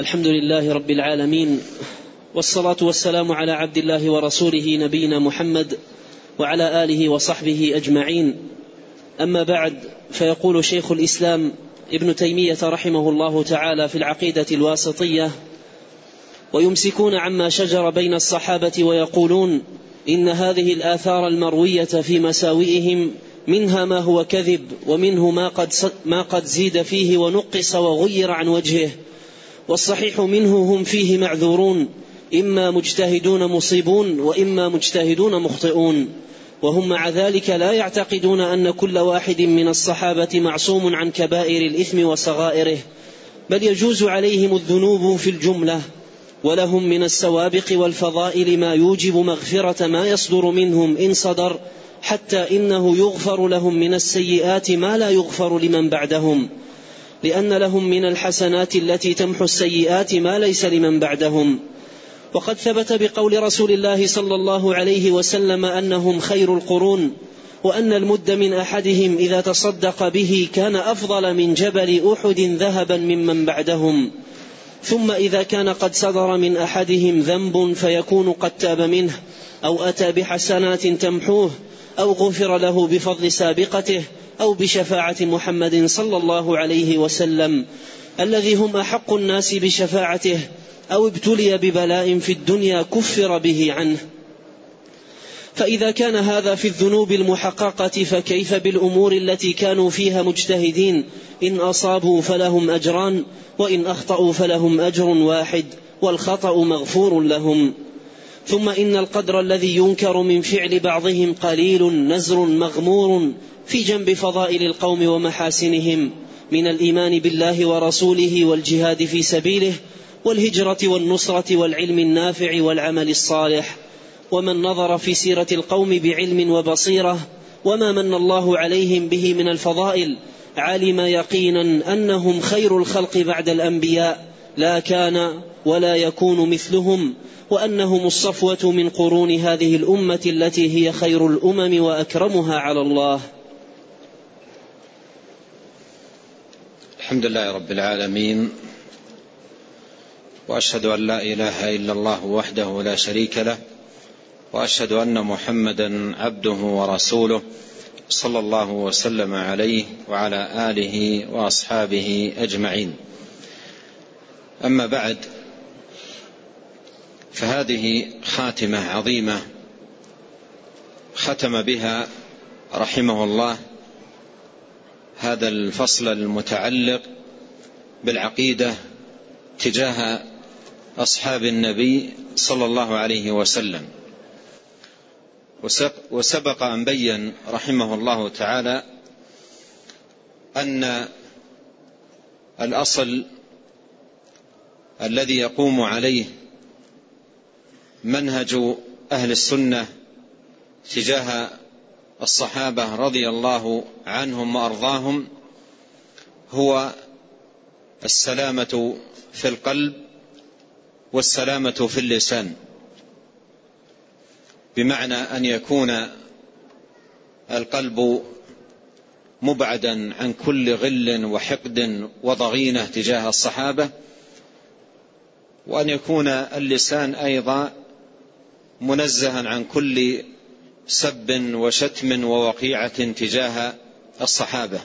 الحمد لله رب العالمين والصلاة والسلام على عبد الله ورسوله نبينا محمد وعلى آله وصحبه أجمعين. أما بعد فيقول شيخ الإسلام ابن تيمية رحمه الله تعالى في العقيدة الواسطية ويمسكون عما شجر بين الصحابة ويقولون إن هذه الآثار المروية في مساوئهم منها ما هو كذب ومنه ما قد, ما قد زيد فيه ونقص وغير عن وجهه والصحيح منه هم فيه معذورون إما مجتهدون مصيبون وإما مجتهدون مخطئون. وهم مع ذلك لا يعتقدون أن كل واحد من الصحابة معصوم عن كبائر الإثم وصغائره بل يجوز عليهم الذنوب في الجملة ولهم من السوابق والفضائل ما يوجب مغفرة ما يصدر منهم إن صدر حتى إنه يغفر لهم من السيئات ما لا يغفر لمن بعدهم. لأن لهم من الحسنات التي تمحو السيئات ما ليس لمن بعدهم. وقد ثبت بقول رسول الله صلى الله عليه وسلم أنهم خير القرون وأن المد من أحدهم إذا تصدق به كان أفضل من جبل أحد ذهبا ممن بعدهم. ثم إذا كان قد صدر من أحدهم ذنب فيكون قد تاب منه أو أتى بحسنات تمحوه أو غفر له بفضل سابقته أو بشفاعة محمد صلى الله عليه وسلم الذي هم أحق الناس بشفاعته أو ابتلي ببلاء في الدنيا كفر به عنه. فإذا كان هذا في الذنوب المحققة فكيف بالأمور التي كانوا فيها مجتهدين؟ إن أصابوا فلهم أجران وإن أخطأوا فلهم أجر واحد والخطأ مغفور لهم. ثم إن القدر الذي ينكر من فعل بعضهم قليل نزر مغمور في جنب فضائل القوم ومحاسنهم من الإيمان بالله ورسوله والجهاد في سبيله والهجرة والنصرة والعلم النافع والعمل الصالح. ومن نظر في سيرة القوم بعلم وبصيرة وما من الله عليهم به من الفضائل علم يقينا أنهم خير الخلق بعد الأنبياء لا كان ولا يكون مثلهم وأنهم الصفوة من قرون هذه الأمة التي هي خير الأمم وأكرمها على الله. الحمد لله رب العالمين وأشهد أن لا إله إلا الله وحده لا شريك له وأشهد أن محمدا عبده ورسوله صلى الله وسلم عليه وعلى آله وأصحابه أجمعين. أما بعد فهذه خاتمة عظيمة ختم بها رحمه الله هذا الفصل المتعلق بالعقيدة تجاه أصحاب النبي صلى الله عليه وسلم. وسبق أن بين رحمه الله تعالى أن الأصل الذي يقوم عليه منهج أهل السنة تجاه الصحابة رضي الله عنهم وأرضاهم هو السلامة في القلب والسلامة في اللسان. بمعنى أن يكون القلب مبعدا عن كل غل وحقد وضغينة تجاه الصحابة وأن يكون اللسان أيضا منزها عن كل سب وشتم ووقيعة تجاه الصحابة.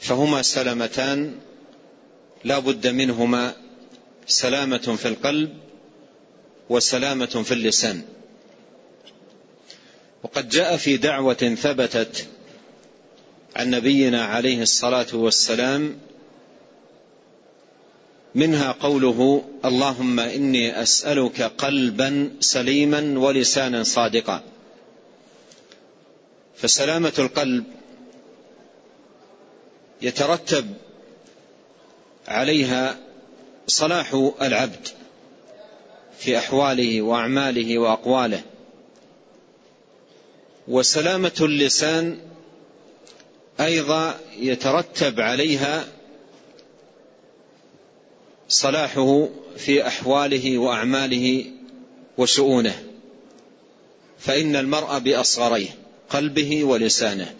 فهما سلامتان لا بد منهما سلامة في القلب وسلامة في اللسان. وقد جاء في دعوة ثبتت عن نبينا عليه الصلاة والسلام منها قوله اللهم إني أسألك قلبا سليما ولسانا صادقا. فسلامة القلب يترتب عليها صلاح العبد في أحواله وأعماله وأقواله. وسلامة اللسان أيضا يترتب عليها صلاحه في أحواله وأعماله وشؤونه فإن المرء بأصغريه قلبه ولسانه.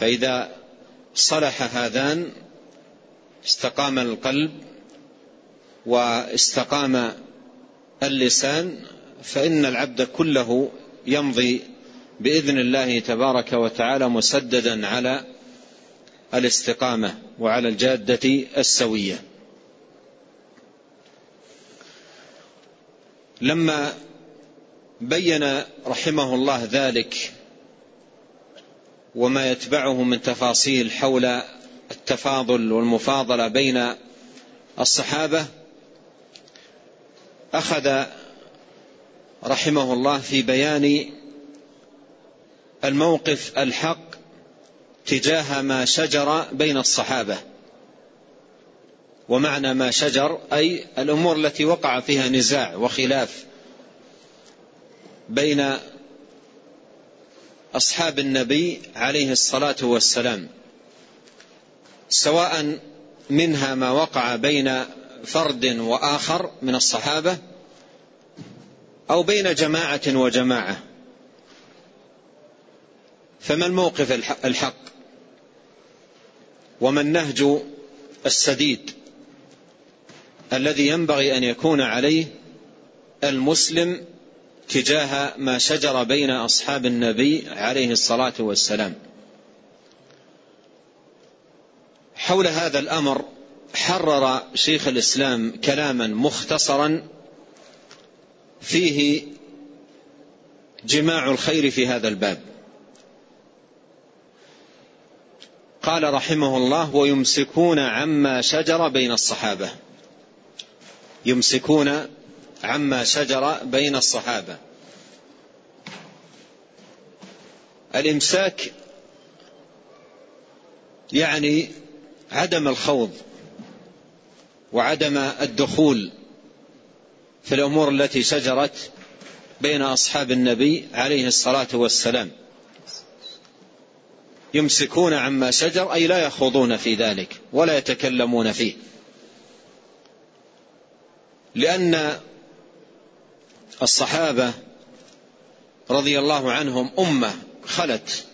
فإذا صلح هذان استقام القلب واستقام اللسان فإن العبد كله يمضي بإذن الله تبارك وتعالى مسددا على الاستقامة وعلى الجادة السوية. لما بين رحمه الله ذلك وما يتبعه من تفاصيل حول التفاضل والمفاضلة بين الصحابة أخذ رحمه الله في بيان الموقف الحق تجاه ما شجر بين الصحابة. ومعنى ما شجر أي الأمور التي وقع فيها نزاع وخلاف بين أصحاب النبي عليه الصلاة والسلام سواء منها ما وقع بين فرد وآخر من الصحابة أو بين جماعة وجماعة. فما الموقف الحق؟ وما النهج السديد؟ الذي ينبغي أن يكون عليه المسلم تجاه ما شجر بين أصحاب النبي عليه الصلاة والسلام. حول هذا الأمر حرر شيخ الإسلام كلاما مختصرا فيه جماع الخير في هذا الباب. قال رحمه الله ويمسكون عما شجر بين الصحابة. يمسكون عما شجر بين الصحابة. الإمساك يعني عدم الخوض وعدم الدخول في الأمور التي شجرت بين أصحاب النبي عليه الصلاة والسلام. يمسكون عما شجر أي لا يخوضون في ذلك ولا يتكلمون فيه. لأن الصحابة رضي الله عنهم أمة خلت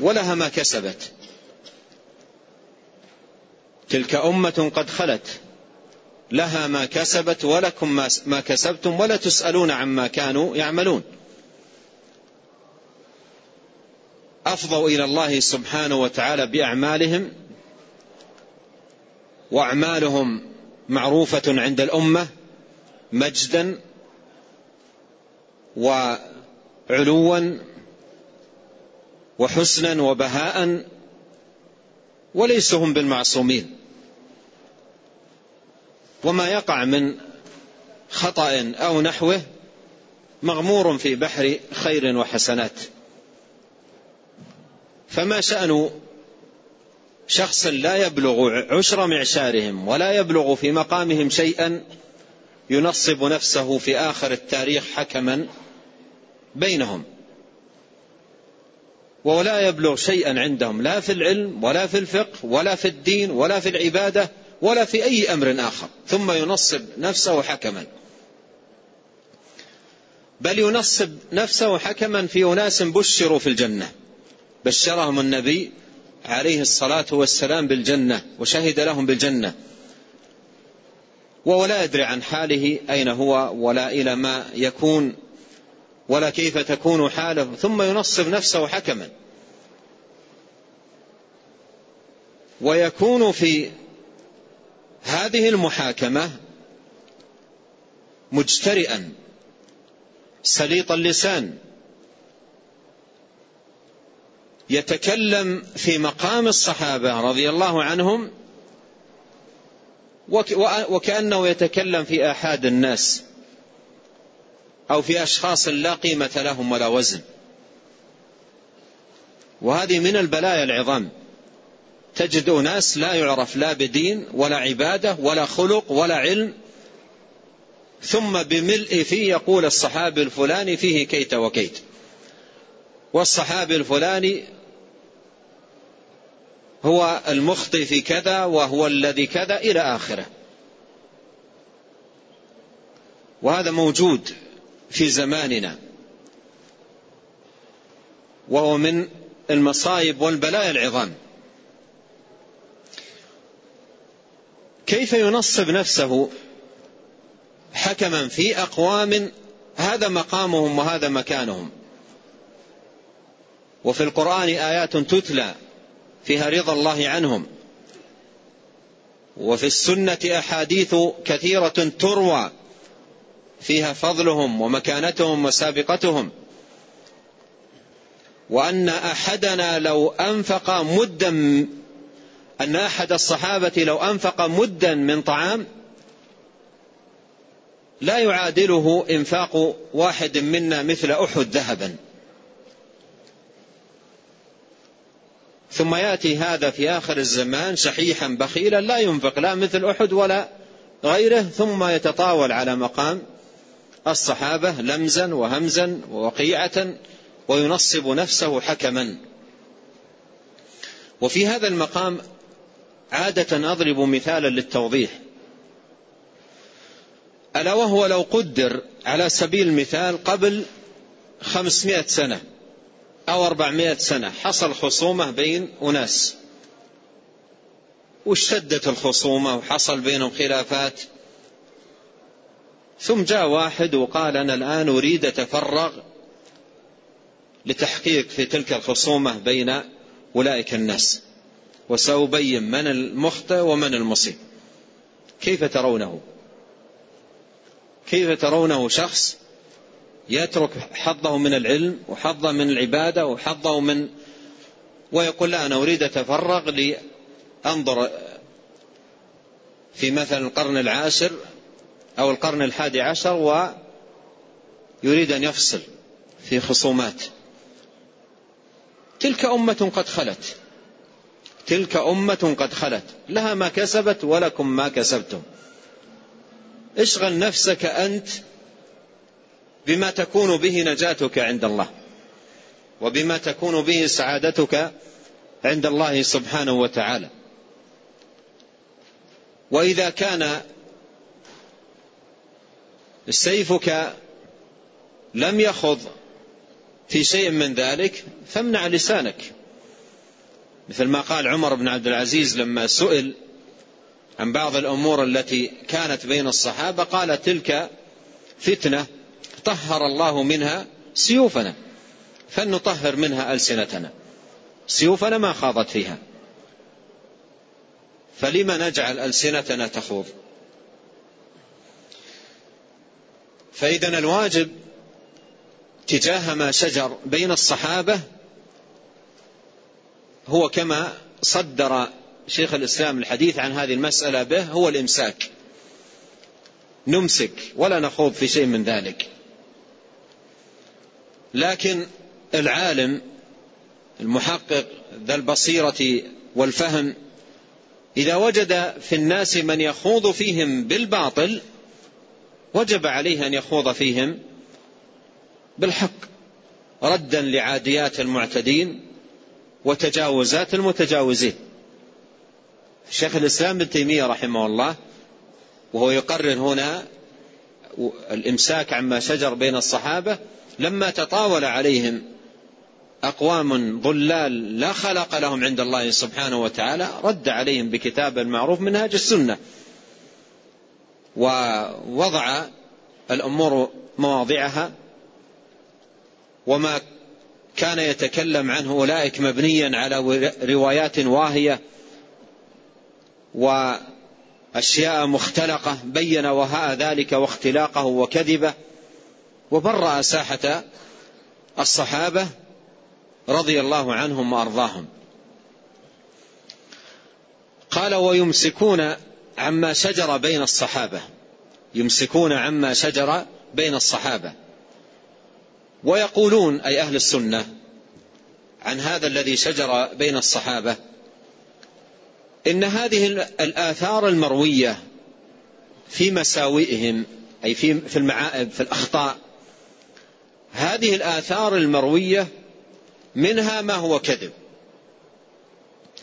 ولها ما كسبت. تلك أمة قد خلت لها ما كسبت ولكم ما كسبتم ولا تسألون عما كانوا يعملون. أفضوا إلى الله سبحانه وتعالى بأعمالهم وأعمالهم معروفة عند الأمة مجدا وعلوا وحسنا وبهاء وليسوا هم بالمعصومين. وما يقع من خطأ أو نحوه مغمور في بحر خير وحسنات. فما شأن شخص لا يبلغ عشر معشارهم ولا يبلغ في مقامهم شيئا ينصب نفسه في آخر التاريخ حكما بينهم. ولا يبلغ شيئا عندهم لا في العلم ولا في الفقه ولا في الدين ولا في العبادة ولا في أي أمر آخر ثم ينصب نفسه حكما. بل ينصب نفسه حكما في أناس بشروا في الجنة. بشرهم النبي عليه الصلاة والسلام بالجنة وشهد لهم بالجنة. ولا يدري عن حاله أين هو ولا إلى ما يكون ولا كيف تكون حاله ثم ينصب نفسه حكما. ويكون في هذه المحاكمة مجترئا سليط اللسان يتكلم في مقام الصحابة رضي الله عنهم وكأنه يتكلم في آحاد الناس أو في أشخاص لا قيمة لهم ولا وزن. وهذه من البلايا العظام. تجد أناس لا يعرف لا بدين ولا عبادة ولا خلق ولا علم ثم بملء فيه يقول الصحابي الفلاني فيه كيت وكيت. والصحابي الفلاني هو المخطي في كذا وهو الذي كذا إلى آخره. وهذا موجود في زماننا. وهو من المصائب والبلايا العظام. كيف ينصب نفسه حكما في أقوام هذا مقامهم وهذا مكانهم؟ وفي القرآن آيات تتلى فيها رضا الله عنهم. وفي السنة أحاديث كثيرة تروى فيها فضلهم ومكانتهم وسابقتهم. وأن أحدنا لو أنفق مدا أن أحد الصحابة لو أنفق مدا من طعام لا يعادله إنفاق واحد منا مثل أحد ذهبا. ثم يأتي هذا في آخر الزمان شحيحا بخيلا لا ينفق لا مثل أحد ولا غيره ثم يتطاول على مقام الصحابة لمزا وهمزا ووقيعة وينصب نفسه حكما. وفي هذا المقام عادة أضرب مثالا للتوضيح. ألا وهو لو قدر على سبيل المثال قبل خمسمائة سنة أو أربعمائة سنة. حصل خصومة بين أناس. واشتدت الخصومة؟ وحصل بينهم خلافات. ثم جاء واحد وقال أنا الآن أريد أتفرغ لتحقيق في تلك الخصومة بين أولئك الناس. وسأبين من المخطئ ومن المصيب. كيف ترونه؟ كيف ترونه شخص يترك حظه من العلم وحظه من العبادة وحظه من ويقول لا أنا أريد أتفرغ لأنظر في مثل القرن العاشر أو القرن الحادي عشر ويريد أن يفصل في خصومات. تلك أمة قد خلت. تلك أمة قد خلت. لها ما كسبت ولكم ما كسبتم. اشغل نفسك أنت بما تكون به نجاتك عند الله. وبما تكون به سعادتك عند الله سبحانه وتعالى. وإذا كان سيفك لم يخض في شيء من ذلك فامنع لسانك. مثل ما قال عمر بن عبد العزيز لما سئل عن بعض الأمور التي كانت بين الصحابة قال تلك فتنة طهر الله منها سيوفنا فلنطهر منها ألسنتنا. سيوفنا ما خاضت فيها. فلما نجعل ألسنتنا تخوض؟ فإذا الواجب تجاه ما شجر بين الصحابة هو كما صدر شيخ الإسلام الحديث عن هذه المسألة به هو الإمساك. نمسك ولا نخوض في شيء من ذلك. لكن العالم المحقق ذا البصيرة والفهم إذا وجد في الناس من يخوض فيهم بالباطل وجب عليه أن يخوض فيهم بالحق ردا لعاديات المعتدين وتجاوزات المتجاوزين. شيخ الإسلام ابن تيمية رحمه الله وهو يقرر هنا الإمساك عما شجر بين الصحابة لما تطاول عليهم أقوام ضلال لا خلق لهم عند الله سبحانه وتعالى رد عليهم بكتاب المعروف منهاج السنة. ووضع الأمور مواضعها وما كان يتكلم عنه أولئك مبنيا على روايات واهية وأشياء مختلقة بين وهاء ذلك واختلاقه وكذبه. وبرأ ساحة الصحابة رضي الله عنهم وأرضاهم. قال ويمسكون عما شجر بين الصحابة. يمسكون عما شجر بين الصحابة. ويقولون أي أهل السنة عن هذا الذي شجر بين الصحابة إن هذه الآثار المروية في مساوئهم أي في المعائب في الأخطاء هذه الآثار المروية منها ما هو كذب.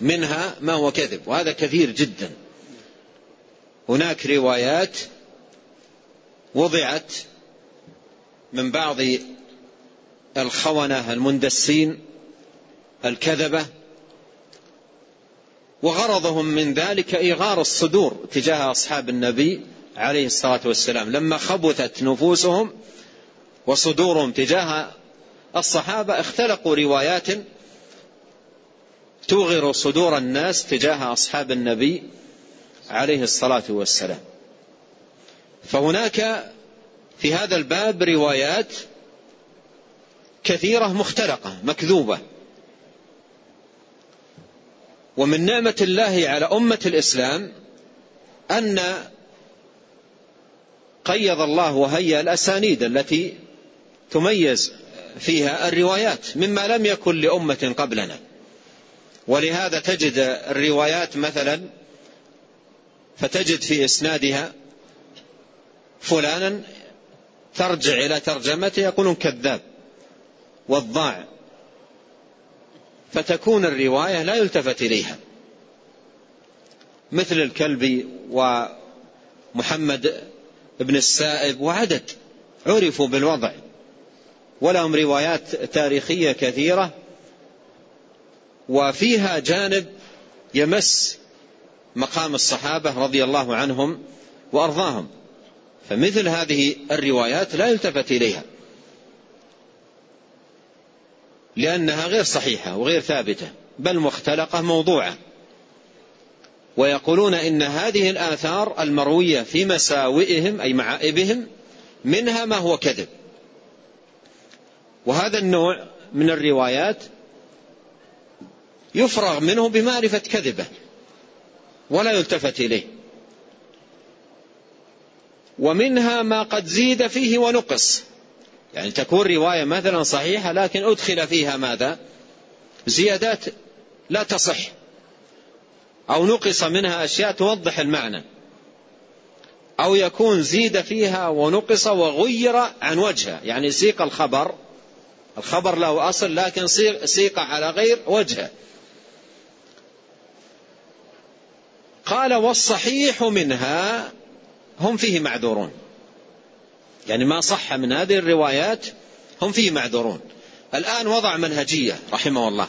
منها ما هو كذب وهذا كثير جدا. هناك روايات وضعت من بعض الخونة المندسين الكذبة وغرضهم من ذلك إيغار الصدور تجاه أصحاب النبي عليه الصلاة والسلام. لما خبثت نفوسهم وصدورهم تجاه الصحابة اختلقوا روايات توغر صدور الناس تجاه أصحاب النبي عليه الصلاة والسلام. فهناك في هذا الباب روايات كثيرة مختلقة مكذوبة. ومن نعمة الله على أمة الإسلام أن قيض الله وهيأ الأسانيد التي تميز فيها الروايات مما لم يكن لأمة قبلنا. ولهذا تجد الروايات مثلا فتجد في إسنادها فلانا ترجع إلى ترجمته يقولون كذاب والضاع. فتكون الرواية لا يلتفت إليها. مثل الكلبي ومحمد بن السائب وعدد عرفوا بالوضع. ولهم روايات تاريخية كثيرة وفيها جانب يمس مقام الصحابة رضي الله عنهم وأرضاهم. فمثل هذه الروايات لا يلتفت إليها لأنها غير صحيحة وغير ثابتة بل مختلقة موضوعة. ويقولون إن هذه الآثار المروية في مساوئهم أي معائبهم منها ما هو كذب. وهذا النوع من الروايات يفرغ منه بمعرفة كذبه ولا يلتفت إليه. ومنها ما قد زيد فيه ونقص. يعني تكون رواية مثلا صحيحة لكن أدخل فيها ماذا؟ زيادات لا تصح. أو نقص منها أشياء توضح المعنى. أو يكون زيد فيها ونقص وغير عن وجهه. يعني سيق الخبر الخبر له أصل لكن سيق على غير وجهه. قال والصحيح منها هم فيه معذورون. يعني ما صح من هذه الروايات هم فيه معذورون. الآن وضع منهجية رحمه الله.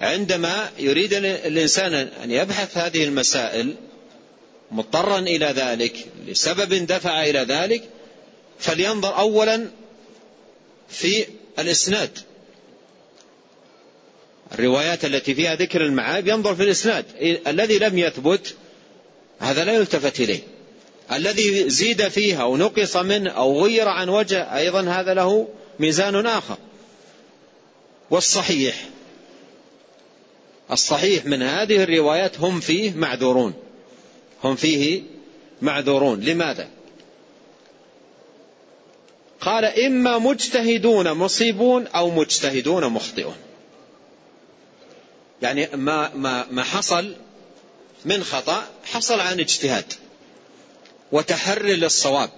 عندما يريد الإنسان أن يبحث هذه المسائل مضطرا إلى ذلك لسبب دفع إلى ذلك فلينظر أولا في الإسناد. الروايات التي فيها ذكر المعايب ينظر في الإسناد. الذي لم يثبت هذا لا يلتفت إليه. الذي زيد فيها أو نقص منه أو غير عن وجه أيضا هذا له ميزان آخر. والصحيح الصحيح من هذه الروايات هم فيه معذورون. هم فيه معذورون. لماذا؟ قال إما مجتهدون مصيبون أو مجتهدون مخطئون. يعني ما, ما, ما حصل من خطأ حصل عن اجتهاد وتحري للصواب.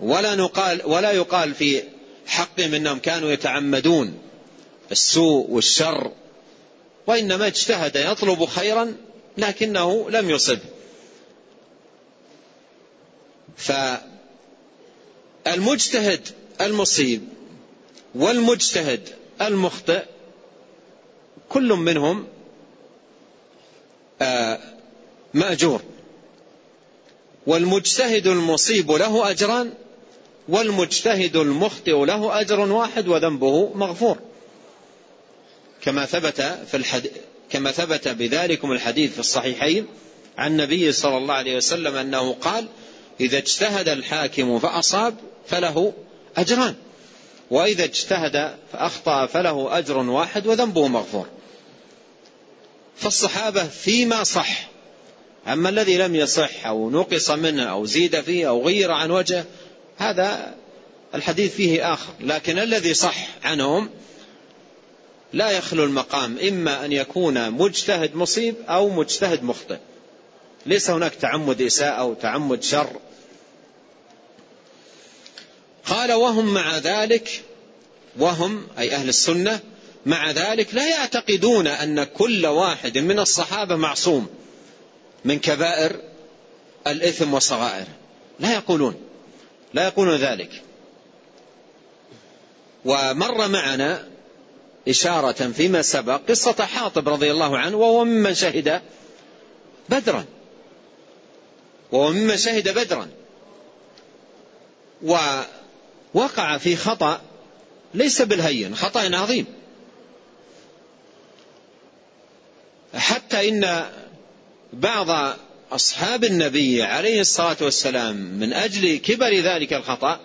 ولا نقال ولا يقال في حقهم انهم كانوا يتعمدون السوء والشر وإنما اجتهد يطلب خيرا لكنه لم يصب. فالمجتهد المصيب والمجتهد المخطئ كل منهم آه، مأجور. والمجتهد المصيب له أجران والمجتهد المخطئ له أجر واحد وذنبه مغفور. كما ثبت في الحديث كما ثبت بذلكم الحديث في الصحيحين عن النبي صلى الله عليه وسلم أنه قال إذا اجتهد الحاكم فأصاب فله أجران. وإذا اجتهد فأخطأ فله أجر واحد وذنبه مغفور. فالصحابة فيما صح. أما الذي لم يصح أو نقص منه أو زيد فيه أو غير عن وجه هذا الحديث فيه آخر. لكن الذي صح عنهم لا يخلو المقام إما أن يكون مجتهد مصيب أو مجتهد مخطئ. ليس هناك تعمد إساءة أو تعمد شر. قال وهم مع ذلك وهم أي أهل السنة مع ذلك لا يعتقدون أن كل واحد من الصحابة معصوم من كبائر الإثم وصغائر لا يقولون لا يقولون ذلك. ومر معنا إشارة فيما سبق قصة حاطب رضي الله عنه وهو ممن شهد بدرا. وهو ممن شهد بدرا. ووقع في خطأ ليس بالهين خطأ عظيم. حتى إن بعض أصحاب النبي عليه الصلاة والسلام من أجل كبر ذلك الخطأ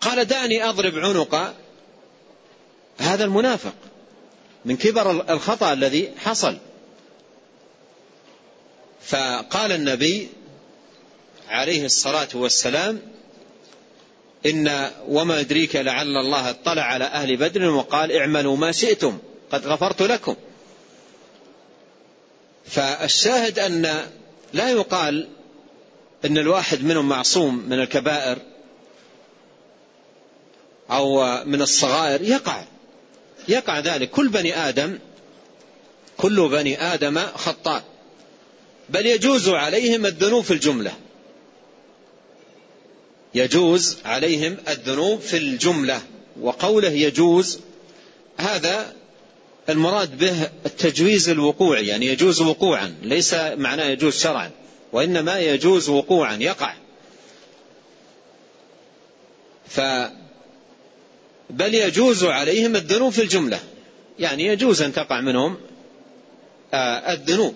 قال دعني أضرب عنق هذا المنافق من كبر الخطأ الذي حصل. فقال النبي عليه الصلاة والسلام إن وما يدريك لعل الله اطلع على أهل بدر وقال اعملوا ما شئتم قد غفرت لكم. فالشاهد أن لا يقال أن الواحد منهم معصوم من الكبائر أو من الصغائر يقع يقع ذلك. كل بني آدم كل بني آدم خطاء. بل يجوز عليهم الذنوب في الجملة. يجوز عليهم الذنوب في الجملة وقوله يجوز هذا المراد به التجويز الوقوعي يعني يجوز وقوعا ليس معناه يجوز شرعا وإنما يجوز وقوعا يقع. ف بل يجوز عليهم الذنوب في الجملة يعني يجوز أن تقع منهم آه، الذنوب.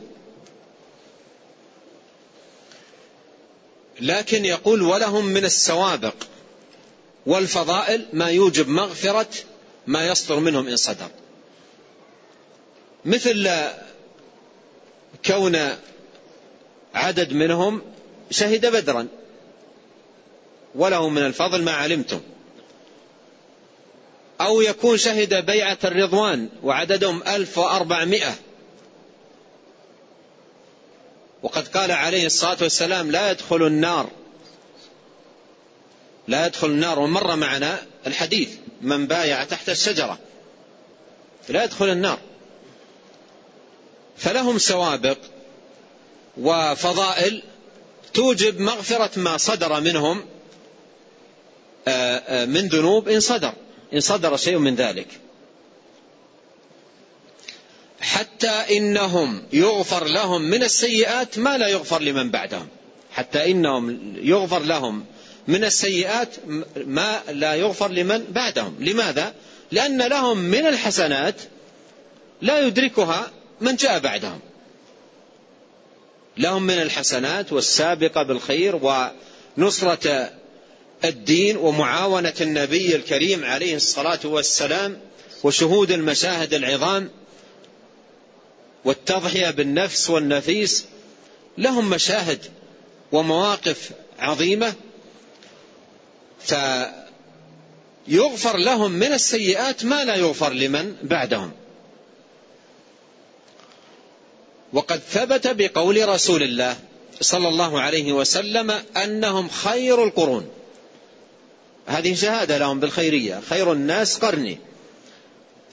لكن يقول ولهم من السوابق والفضائل ما يوجب مغفرة ما يصدر منهم إن صدر. مثل كون عدد منهم شهد بدرا. وله من الفضل ما علمتم. أو يكون شهد بيعة الرضوان وعددهم ألف وأربعمائة وقد قال عليه الصلاة والسلام لا يدخل النار. لا يدخل النار. ومر معنا الحديث من بايع تحت الشجرة. لا يدخل النار. فلهم سوابق وفضائل توجب مغفرة ما صدر منهم آه، آه، من ذنوب إن صدر. إن صدر شيء من ذلك. حتى إنهم يغفر لهم من السيئات ما لا يغفر لمن بعدهم. حتى إنهم يغفر لهم من السيئات ما لا يغفر لمن بعدهم. لماذا؟ لأن لهم من الحسنات لا يدركها من جاء بعدهم. لهم من الحسنات والسابقة بالخير ونصرة الدين ومعاونة النبي الكريم عليه الصلاة والسلام وشهود المشاهد العظام. والتضحية بالنفس والنفيس لهم مشاهد ومواقف عظيمة فيغفر لهم من السيئات ما لا يغفر لمن بعدهم. وقد ثبت بقول رسول الله صلى الله عليه وسلم أنهم خير القرون. هذه شهادة لهم بالخيرية. خير الناس قرني.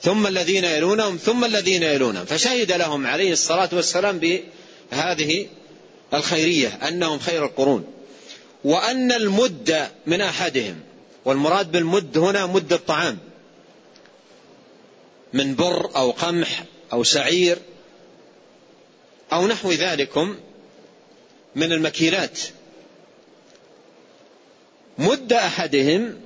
ثم الذين يلونهم ثم الذين يلونهم. فشهد لهم عليه الصلاة والسلام بهذه الخيرية أنهم خير القرون. وأن المد من أحدهم والمراد بالمد هنا مد الطعام. من بر أو قمح أو شعير أو نحو ذلكم من المكيلات. مد أحدهم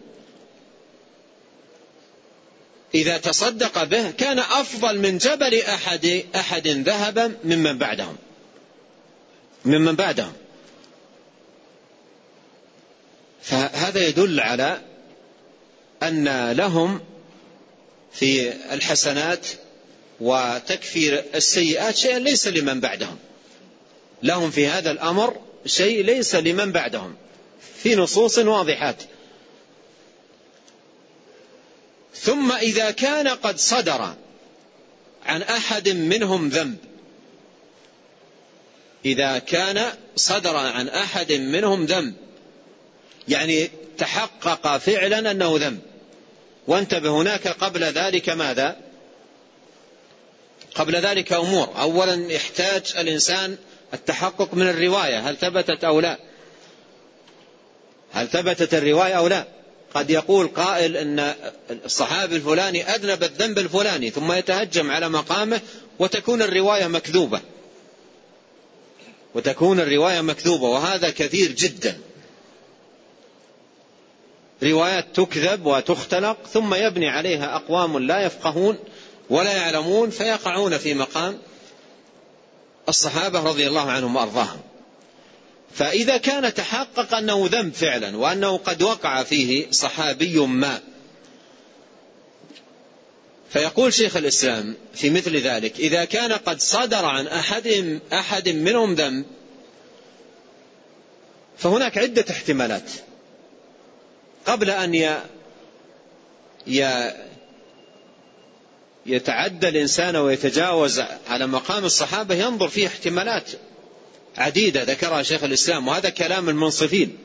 إذا تصدق به كان أفضل من جبل أحد أحد ذهبا ممن بعدهم. ممن بعدهم. فهذا يدل على أن لهم في الحسنات وتكفير السيئات شيئا ليس لمن بعدهم. لهم في هذا الأمر شيء ليس لمن بعدهم. في نصوص واضحات. ثم إذا كان قد صدر عن أحد منهم ذنب. إذا كان صدر عن أحد منهم ذنب يعني تحقق فعلا أنه ذنب. وانتبه هناك قبل ذلك ماذا؟ قبل ذلك أمور. أولا يحتاج الإنسان التحقق من الرواية هل ثبتت أو لا؟ هل ثبتت الرواية أو لا؟ قد يقول قائل إن الصحابي الفلاني أذنب الذنب الفلاني ثم يتهجم على مقامه وتكون الرواية مكذوبة. وتكون الرواية مكذوبة وهذا كثير جدا. روايات تكذب وتختلق ثم يبني عليها أقوام لا يفقهون ولا يعلمون فيقعون في مقام الصحابة رضي الله عنهم وأرضاهم. فإذا كان تحقق أنه ذنب فعلا وأنه قد وقع فيه صحابي ما فيقول شيخ الإسلام في مثل ذلك إذا كان قد صدر عن أحد أحد منهم ذنب فهناك عدة احتمالات قبل أن. يتعدى الإنسان ويتجاوز على مقام الصحابة ينظر فيه احتمالات عديدة ذكرها شيخ الإسلام وهذا كلام المنصفين.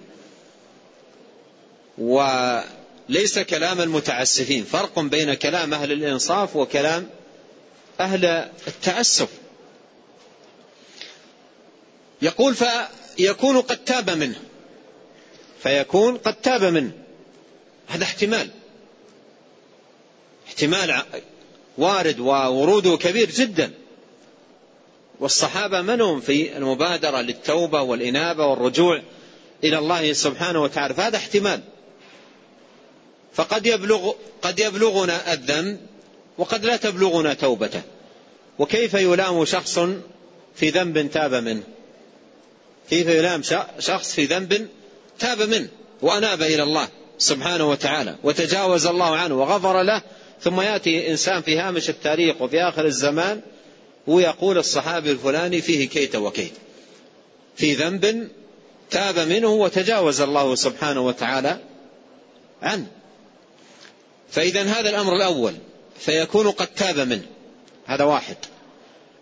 وليس كلام المتعسفين فرق بين كلام أهل الإنصاف وكلام أهل التعسف. يقول فيكون قد تاب منه. فيكون قد تاب منه. هذا احتمال. احتمال وارد ووروده كبير جدا. والصحابة منهم في المبادرة للتوبة والإنابة والرجوع إلى الله سبحانه وتعالى فهذا احتمال. فقد يبلغ قد يبلغنا الذنب وقد لا تبلغنا توبته. وكيف يلام شخص في ذنب تاب منه؟ كيف يلام شخص في ذنب تاب منه وأناب إلى الله سبحانه وتعالى وتجاوز الله عنه وغفر له ثم يأتي إنسان في هامش التاريخ وفي آخر الزمان ويقول الصحابي الفلاني فيه كيت وكيت في ذنب تاب منه وتجاوز الله سبحانه وتعالى عنه. فإذا هذا الأمر الأول فيكون قد تاب منه هذا واحد.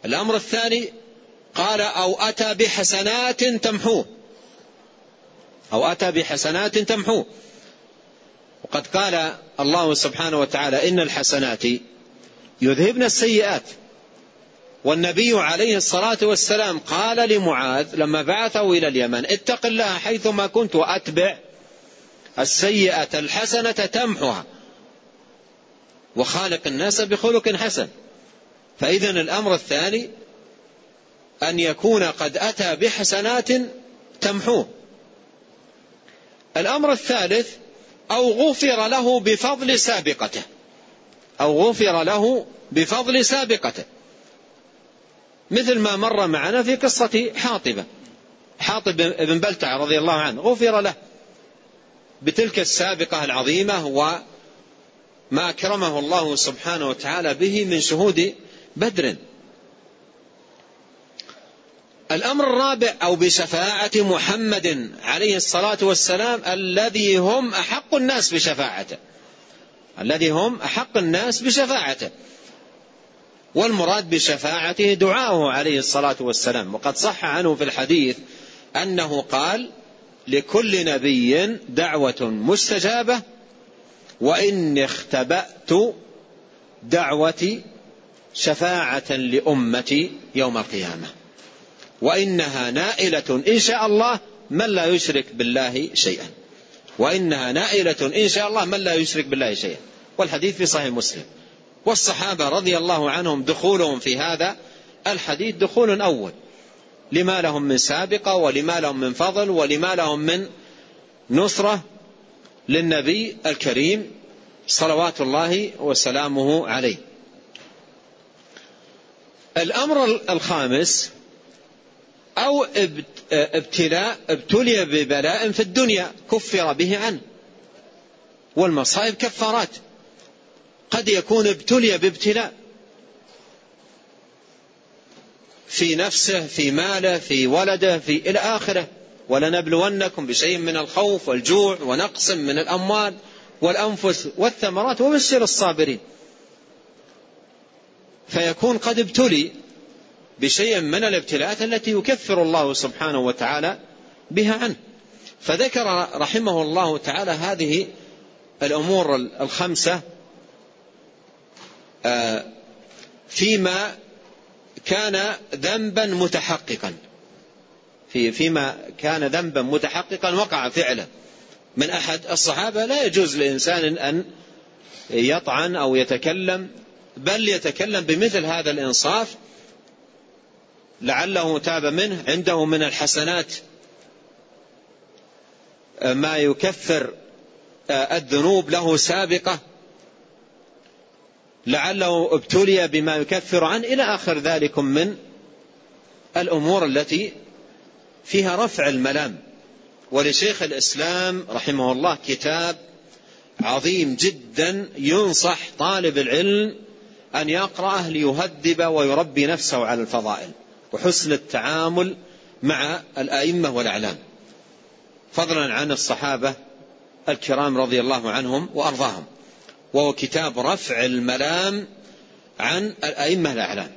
الأمر الثاني قال أو أتى بحسنات تمحوه أو أتى بحسنات تمحوه وقد قال الله سبحانه وتعالى إن الحسنات يذهبن السيئات. والنبي عليه الصلاة والسلام قال لمعاذ لما بعثه إلى اليمن اتق الله حيثما كنت وأتبع السيئة الحسنة تمحها. وخالق الناس بخلق حسن. فإذا الأمر الثاني أن يكون قد أتى بحسنات تمحوه. الأمر الثالث أو غفر له بفضل سابقته. أو غفر له بفضل سابقته. مثل ما مر معنا في قصة حاطبة. حاطب بن بلتع رضي الله عنه غفر له بتلك السابقة العظيمة وما أكرمه الله سبحانه وتعالى به من شهود بدر. الأمر الرابع أو بشفاعة محمد عليه الصلاة والسلام الذي هم أحق الناس بشفاعته. الذي هم أحق الناس بشفاعته. والمراد بشفاعته دعاؤه عليه الصلاة والسلام. وقد صح عنه في الحديث أنه قال لكل نبي دعوة مستجابة وإني اختبأت دعوتي شفاعة لأمتي يوم القيامة. وإنها نائلة إن شاء الله من لا يشرك بالله شيئا. وإنها نائلة إن شاء الله من لا يشرك بالله شيئا. والحديث في صحيح مسلم. والصحابة رضي الله عنهم دخولهم في هذا الحديث دخول أول. لما لهم من سابقة ولما لهم من فضل ولما لهم من نصرة للنبي الكريم صلوات الله وسلامه عليه. الأمر الخامس أو ابتلاء ابتلي ببلاء في الدنيا كفر به عنه. والمصائب كفارات. قد يكون ابتلي بابتلاء. في نفسه في ماله في ولده في إلى آخره. ولنبلونكم بشيء من الخوف والجوع ونقص من الأموال والأنفس والثمرات وبشر الصابرين. فيكون قد ابتلي بشيء من الابتلاءات التي يكفر الله سبحانه وتعالى بها عنه. فذكر رحمه الله تعالى هذه الأمور الخمسة آه، فيما كان ذنبا متحققا. في فيما كان ذنبا متحققا وقع فعلا. من أحد الصحابة لا يجوز لإنسان أن يطعن أو يتكلم بل يتكلم بمثل هذا الإنصاف. لعله تاب منه عنده من الحسنات ما يكفر الذنوب له سابقة. لعله ابتلي بما يكفر عنه إلى آخر ذلك من الأمور التي فيها رفع الملام. ولشيخ الإسلام رحمه الله كتاب عظيم جدا ينصح طالب العلم أن يقرأه ليهذب ويربي نفسه على الفضائل وحسن التعامل مع الأئمة والأعلام. فضلا عن الصحابة الكرام رضي الله عنهم وأرضاهم. وهو كتاب رفع الملام عن الأئمة الأعلام.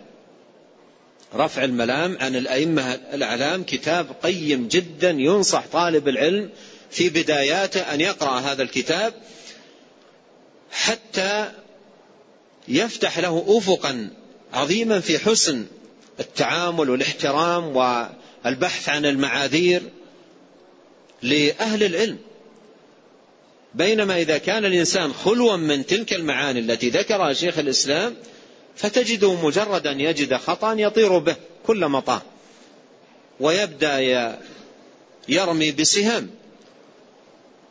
رفع الملام عن الأئمة الأعلام كتاب قيم جدا ينصح طالب العلم في بداياته أن يقرأ هذا الكتاب حتى يفتح له أفقا عظيما في حسن التعامل والاحترام والبحث عن المعاذير لأهل العلم. بينما إذا كان الإنسان خلوا من تلك المعاني التي ذكرها شيخ الإسلام فتجده مجرد أن يجد خطأ يطير به كل مطار ويبدأ يرمي بسهام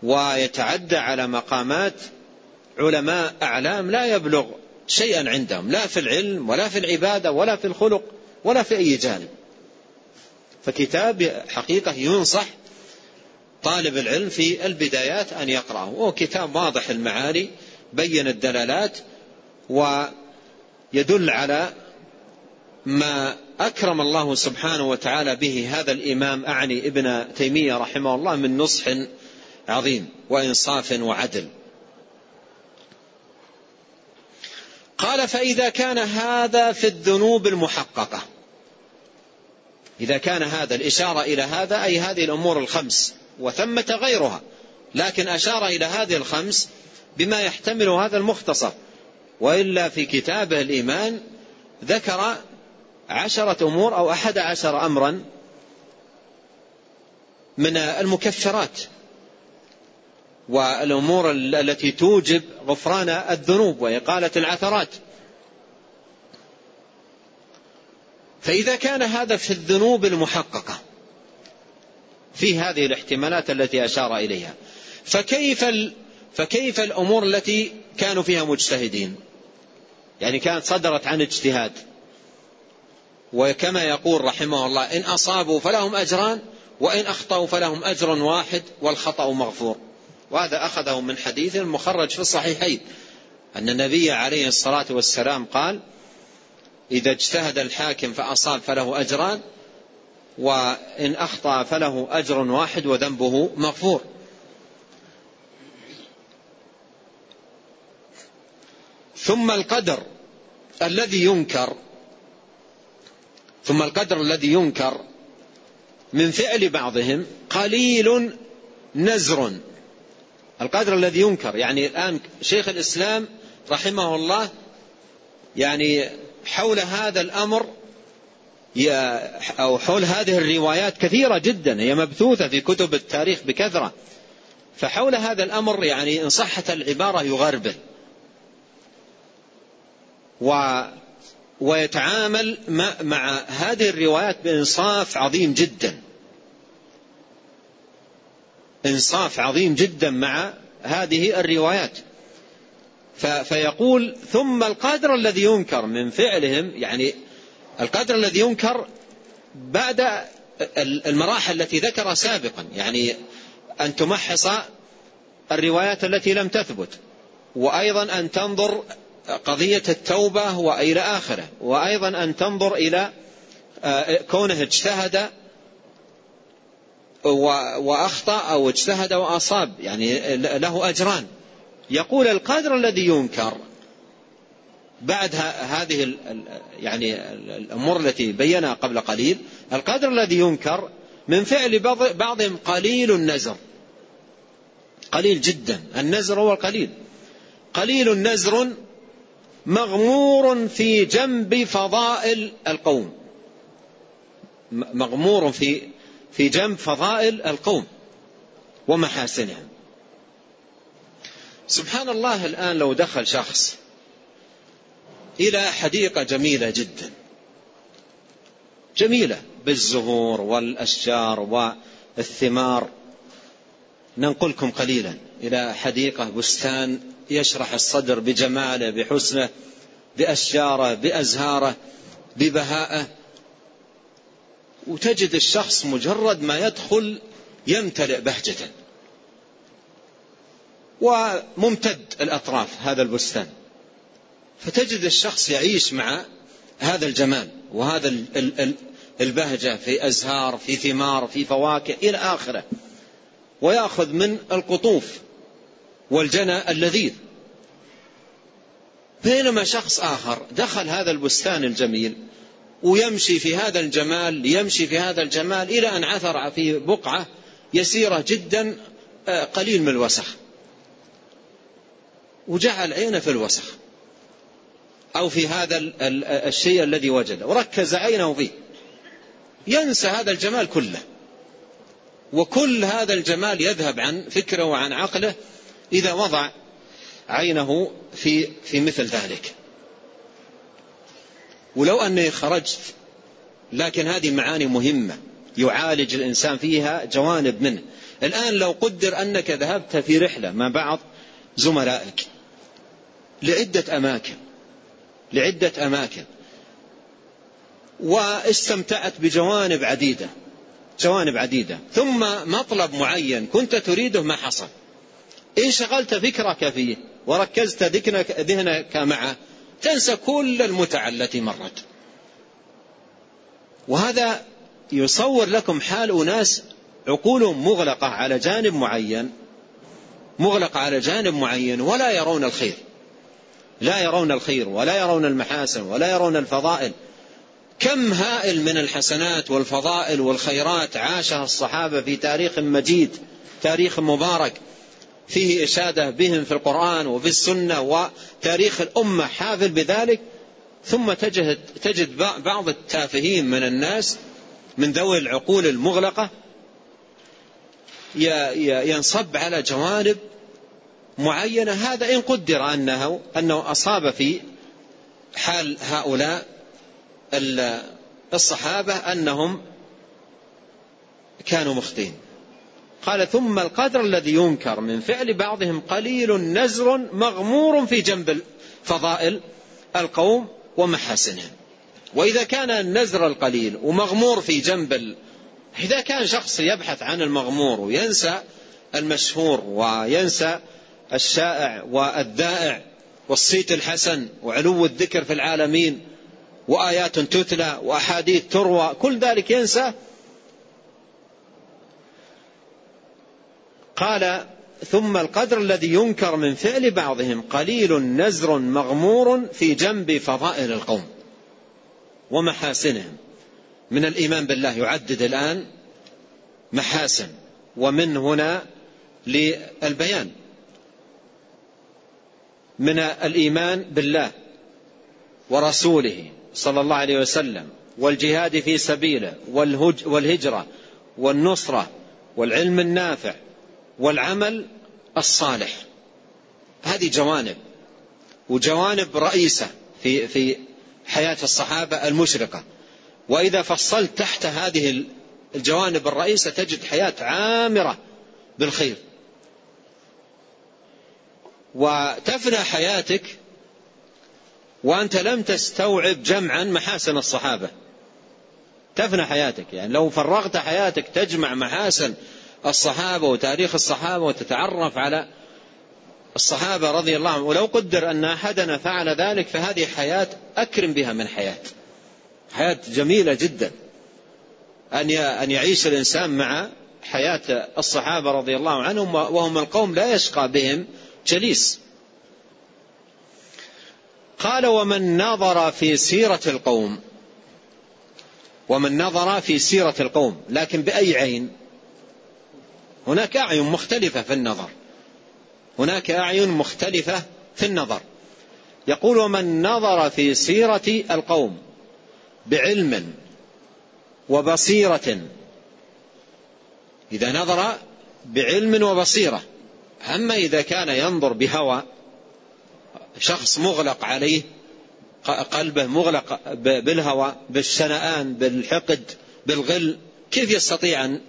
ويتعدى على مقامات علماء أعلام لا يبلغ شيئا عندهم لا في العلم ولا في العبادة ولا في الخلق ولا في أي جانب. فكتاب حقيقة ينصح طالب العلم في البدايات أن يقرأه. وهو كتاب واضح المعاني بين الدلالات ويدل على ما أكرم الله سبحانه وتعالى به هذا الإمام أعني ابن تيمية رحمه الله من نصح عظيم وإنصاف وعدل. قال فإذا كان هذا في الذنوب المحققة. إذا كان هذا الإشارة إلى هذا أي هذه الأمور الخمس. وثمة غيرها. لكن أشار إلى هذه الخمس بما يحتمل هذا المختصر. وإلا في كتابه الإيمان ذكر عشرة أمور أو أحد عشر أمرا من المكفرات والأمور التي توجب غفران الذنوب وإقالة العثرات. فإذا كان هذا في الذنوب المحققة في هذه الاحتمالات التي أشار إليها. فكيف فكيف الأمور التي كانوا فيها مجتهدين؟ يعني كانت صدرت عن اجتهاد. وكما يقول رحمه الله إن أصابوا فلهم أجران وإن أخطأوا فلهم أجر واحد والخطأ مغفور. وهذا أخذه من حديث مخرج في الصحيحين أن النبي عليه الصلاة والسلام قال إذا اجتهد الحاكم فأصاب فله أجران وإن أخطأ فله أجر واحد وذنبه مغفور. ثم القدر الذي ينكر ثم القدر الذي ينكر من فعل بعضهم قليل نزر. القدر الذي ينكر يعني الآن شيخ الإسلام رحمه الله يعني حول هذا الأمر أو حول هذه الروايات كثيرة جدا هي مبثوثة في كتب التاريخ بكثرة. فحول هذا الأمر يعني إن صحت العبارة يغربل. و ويتعامل مع هذه الروايات بإنصاف عظيم جدا. إنصاف عظيم جدا مع هذه الروايات. فيقول ثم القدر الذي ينكر من فعلهم يعني القدر الذي ينكر بعد المراحل التي ذكر سابقا. يعني أن تمحص الروايات التي لم تثبت وأيضا أن تنظر قضية التوبة وإلى آخره وأيضا أن تنظر إلى آه، كونه اجتهد وأخطأ أو اجتهد وأصاب يعني له أجران. يقول القدر الذي ينكر بعد هذه يعني الأمور التي بينها قبل قليل القدر الذي ينكر من فعل بعضهم قليل النزر. قليل جدا. النزر هو القليل. قليل نزر مغمور في جنب فضائل القوم. مغمور في في جنب فضائل القوم ومحاسنهم. سبحان الله الآن لو دخل شخص إلى حديقة جميلة جدا. جميلة بالزهور والأشجار والثمار. ننقلكم قليلا إلى حديقة بستان يشرح الصدر بجماله بحسنه بأشجاره بأزهاره ببهائه. وتجد الشخص مجرد ما يدخل يمتلئ بهجة. وممتد الأطراف هذا البستان. فتجد الشخص يعيش مع هذا الجمال وهذا البهجة في أزهار في ثمار في فواكه إلى آخره ويأخذ من القطوف والجنى اللذيذ. بينما شخص آخر دخل هذا البستان الجميل ويمشي في هذا الجمال يمشي في هذا الجمال إلى أن عثر في بقعة يسيرة جدا آه، قليل من الوسخ. وجعل عينه في الوسخ. أو في هذا الشيء الذي وجده وركز عينه فيه ينسى هذا الجمال كله. وكل هذا الجمال يذهب عن فكره وعن عقله إذا وضع عينه في في مثل ذلك. ولو أني خرجت لكن هذه معاني مهمة يعالج الإنسان فيها جوانب منه. الآن لو قدر أنك ذهبت في رحلة مع بعض زملائك لعدة أماكن لعدة أماكن. واستمتعت بجوانب عديدة جوانب عديدة. ثم مطلب معين كنت تريده ما حصل. إن شغلت فكرك فيه وركزت ذهنك معه تنسى كل المتع التي مرت. وهذا يصور لكم حال أناس عقولهم مغلقة على جانب معين مغلقة على جانب معين ولا يرون الخير. لا يرون الخير ولا يرون المحاسن ولا يرون الفضائل. كم هائل من الحسنات والفضائل والخيرات عاشها الصحابة في تاريخ مجيد تاريخ مبارك. فيه إشادة بهم في القرآن وفي السنة وتاريخ الأمة. حافل بذلك؟ ثم تجد, تجد بعض التافهين من الناس من ذوي العقول المغلقة ينصب على جوانب معينة هذا إن قدر أنه, أنه أصاب في حال هؤلاء الصحابة أنهم كانوا مخطئين. قال ثم القدر الذي ينكر من فعل بعضهم قليل نزر مغمور في جنب فضائل القوم ومحاسنهم. وإذا كان النزر القليل ومغمور في جنب إذا كان شخص يبحث عن المغمور وينسى المشهور وينسى الشائع والذائع والصيت الحسن وعلو الذكر في العالمين وآيات تتلى وأحاديث تروى كل ذلك ينسى. قال ثم القدر الذي ينكر من فعل بعضهم قليل نزر مغمور في جنب فضائل القوم ومحاسنهم. من الإيمان بالله يعدد الآن محاسن ومن هنا للبيان. من الإيمان بالله ورسوله صلى الله عليه وسلم والجهاد في سبيله والهجرة والنصرة والعلم النافع والعمل الصالح. هذه جوانب وجوانب رئيسة في في حياة الصحابة المشرقة. وإذا فصلت تحت هذه الجوانب الرئيسة تجد حياة عامرة بالخير. وتفنى حياتك وأنت لم تستوعب جمعا محاسن الصحابة. تفنى حياتك يعني لو فرغت حياتك تجمع محاسن الصحابة وتاريخ الصحابة وتتعرف على الصحابة رضي الله عنهم. ولو قدر أن أحدنا فعل ذلك فهذه حياة أكرم بها من حياة. حياة جميلة جدا. أن أن يعيش الإنسان مع حياة الصحابة رضي الله عنهم وهم القوم لا يشقى بهم جليس. قال ومن نظر في سيرة القوم ومن نظر في سيرة القوم لكن بأي عين؟ هناك أعين مختلفة في النظر. هناك أعين مختلفة في النظر. يقول ومن نظر في سيرة القوم بعلم وبصيرة. إذا نظر بعلم وبصيرة. أما إذا كان ينظر بهوى شخص مغلق عليه قلبه مغلق بالهوى بالشنآن بالحقد بالغل كيف يستطيع أن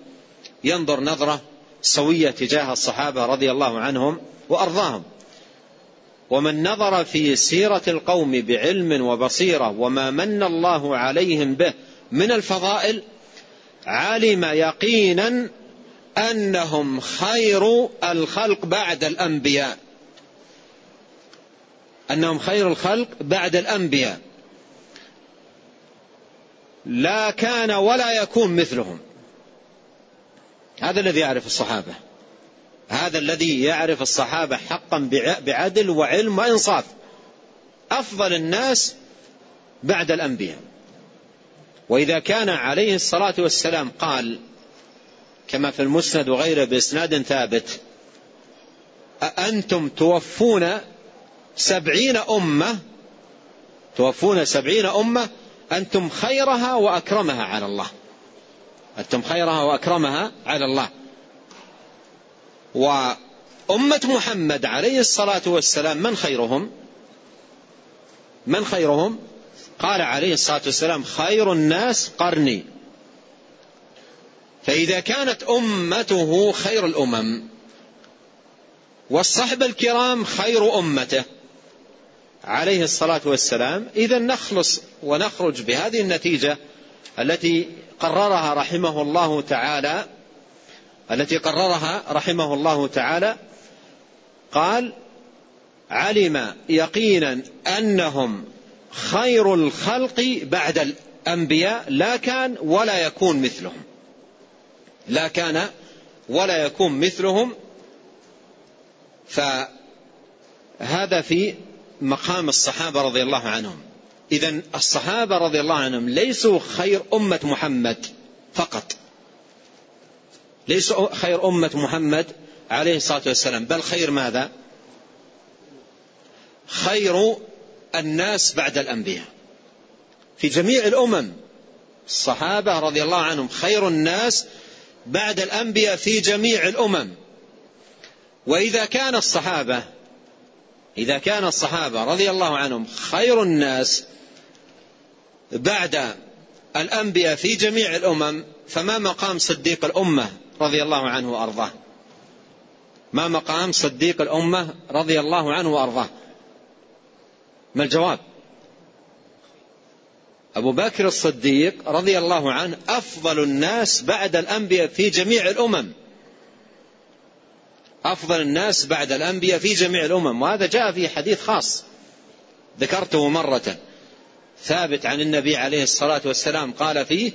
ينظر نظرة سوية تجاه الصحابة رضي الله عنهم وأرضاهم؟ ومن نظر في سيرة القوم بعلم وبصيرة وما من الله عليهم به من الفضائل علم يقينا أنهم خير الخلق بعد الأنبياء. أنهم خير الخلق بعد الأنبياء. لا كان ولا يكون مثلهم. هذا الذي يعرف الصحابة. هذا الذي يعرف الصحابة حقا بعدل وعلم وإنصاف. أفضل الناس بعد الأنبياء. وإذا كان عليه الصلاة والسلام قال كما في المسند وغيره بإسناد ثابت. أأنتم توفون سبعين أمة؟ توفون سبعين أمة أنتم خيرها وأكرمها على الله. أنتم خيرها وأكرمها على الله. وأمة محمد عليه الصلاة والسلام من خيرهم؟ من خيرهم؟ قال عليه الصلاة والسلام خير الناس قرني. فإذا كانت أمته خير الأمم والصحب الكرام خير أمته عليه الصلاة والسلام. إذا نخلص ونخرج بهذه النتيجة التي قررها رحمه الله تعالى التي قررها رحمه الله تعالى قال علم يقينا أنهم خير الخلق بعد الأنبياء لا كان ولا يكون مثلهم. لا كان ولا يكون مثلهم فهذا في مقام الصحابة رضي الله عنهم. إذا الصحابة رضي الله عنهم ليسوا خير أمة محمد فقط. ليسوا خير أمة محمد عليه الصلاة والسلام. بل خير ماذا؟ خير الناس بعد الأنبياء. في جميع الأمم الصحابة رضي الله عنهم خير الناس بعد الأنبياء في جميع الأمم. وإذا كان الصحابة إذا كان الصحابة رضي الله عنهم خير الناس بعد الأنبياء في جميع الأمم فما مقام صديق الأمة رضي الله عنه وأرضاه؟ ما مقام صديق الأمة رضي الله عنه وأرضاه؟ ما الجواب؟ أبو بكر الصديق رضي الله عنه أفضل الناس بعد الأنبياء في جميع الأمم. أفضل الناس بعد الأنبياء في جميع الأمم. وهذا جاء في حديث خاص ذكرته مرة. ثابت عن النبي عليه الصلاة والسلام قال فيه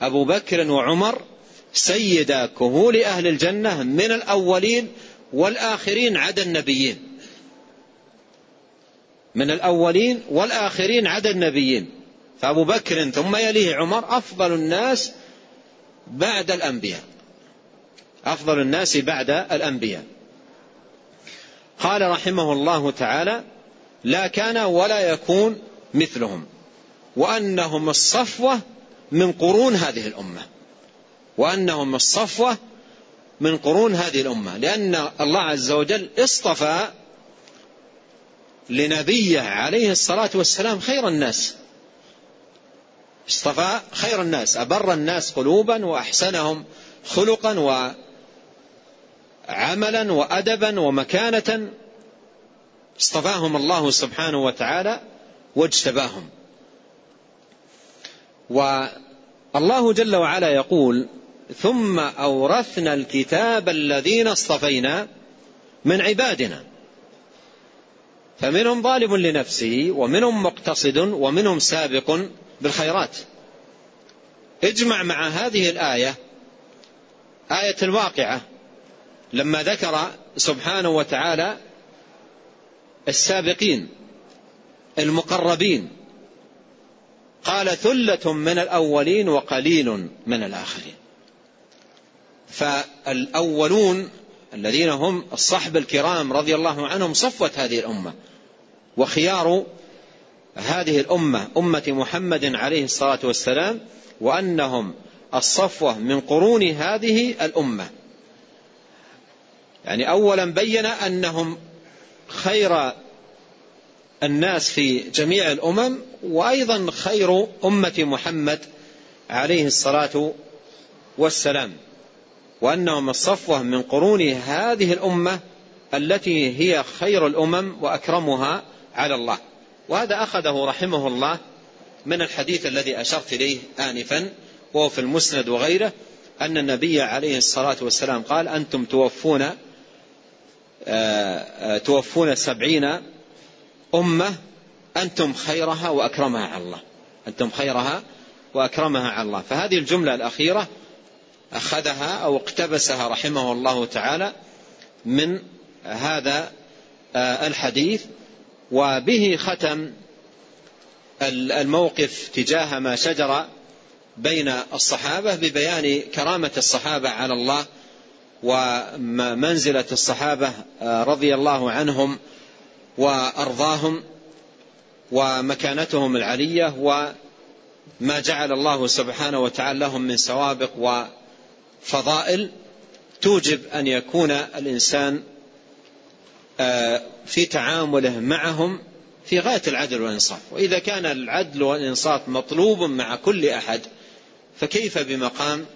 أبو بكر وعمر سيدا كهول أهل الجنة من الأولين والآخرين عدا النبيين. من الأولين والآخرين عدا النبيين. فأبو بكر ثم يليه عمر أفضل الناس بعد الأنبياء. أفضل الناس بعد الأنبياء. قال رحمه الله تعالى لا كان ولا يكون مثلهم وأنهم الصفوة من قرون هذه الأمة. وأنهم الصفوة من قرون هذه الأمة لأن الله عز وجل اصطفى لنبيه عليه الصلاة والسلام خير الناس. اصطفى خير الناس أبر الناس قلوبا وأحسنهم خلقا وعملا وأدبا ومكانة. اصطفاهم الله سبحانه وتعالى واجتباهم. والله جل وعلا يقول ثم أورثنا الكتاب الذين اصطفينا من عبادنا. فمنهم ظالم لنفسه ومنهم مقتصد ومنهم سابق بالخيرات. اجمع مع هذه الآية آية الواقعة. لما ذكر سبحانه وتعالى السابقين المقربين قال ثلة من الأولين وقليل من الآخرين. فالأولون الذين هم الصحب الكرام رضي الله عنهم صفوة هذه الأمة وخيار هذه الأمة أمة محمد عليه الصلاة والسلام وأنهم الصفوة من قرون هذه الأمة. يعني أولا بين أنهم خير الناس في جميع الأمم وأيضا خير أمة محمد عليه الصلاة والسلام. وأنهم الصفوة من قرون هذه الأمة التي هي خير الأمم وأكرمها على الله. وهذا أخذه رحمه الله من الحديث الذي أشرت إليه آنفا وهو في المسند وغيره أن النبي عليه الصلاة والسلام قال أنتم توفون آه، آه، توفون سبعين أمة أنتم خيرها وأكرمها على الله. أنتم خيرها وأكرمها على الله. فهذه الجملة الأخيرة أخذها أو اقتبسها رحمه الله تعالى من هذا آه، الحديث. وبه ختم الموقف تجاه ما شجر بين الصحابة ببيان كرامة الصحابة على الله ومنزلة الصحابة آه، رضي الله عنهم وأرضاهم ومكانتهم العلية وما جعل الله سبحانه وتعالى لهم من سوابق وفضائل توجب أن يكون الإنسان في تعامله معهم في غاية العدل والإنصاف. وإذا كان العدل والإنصاف مطلوب مع كل أحد فكيف بمقام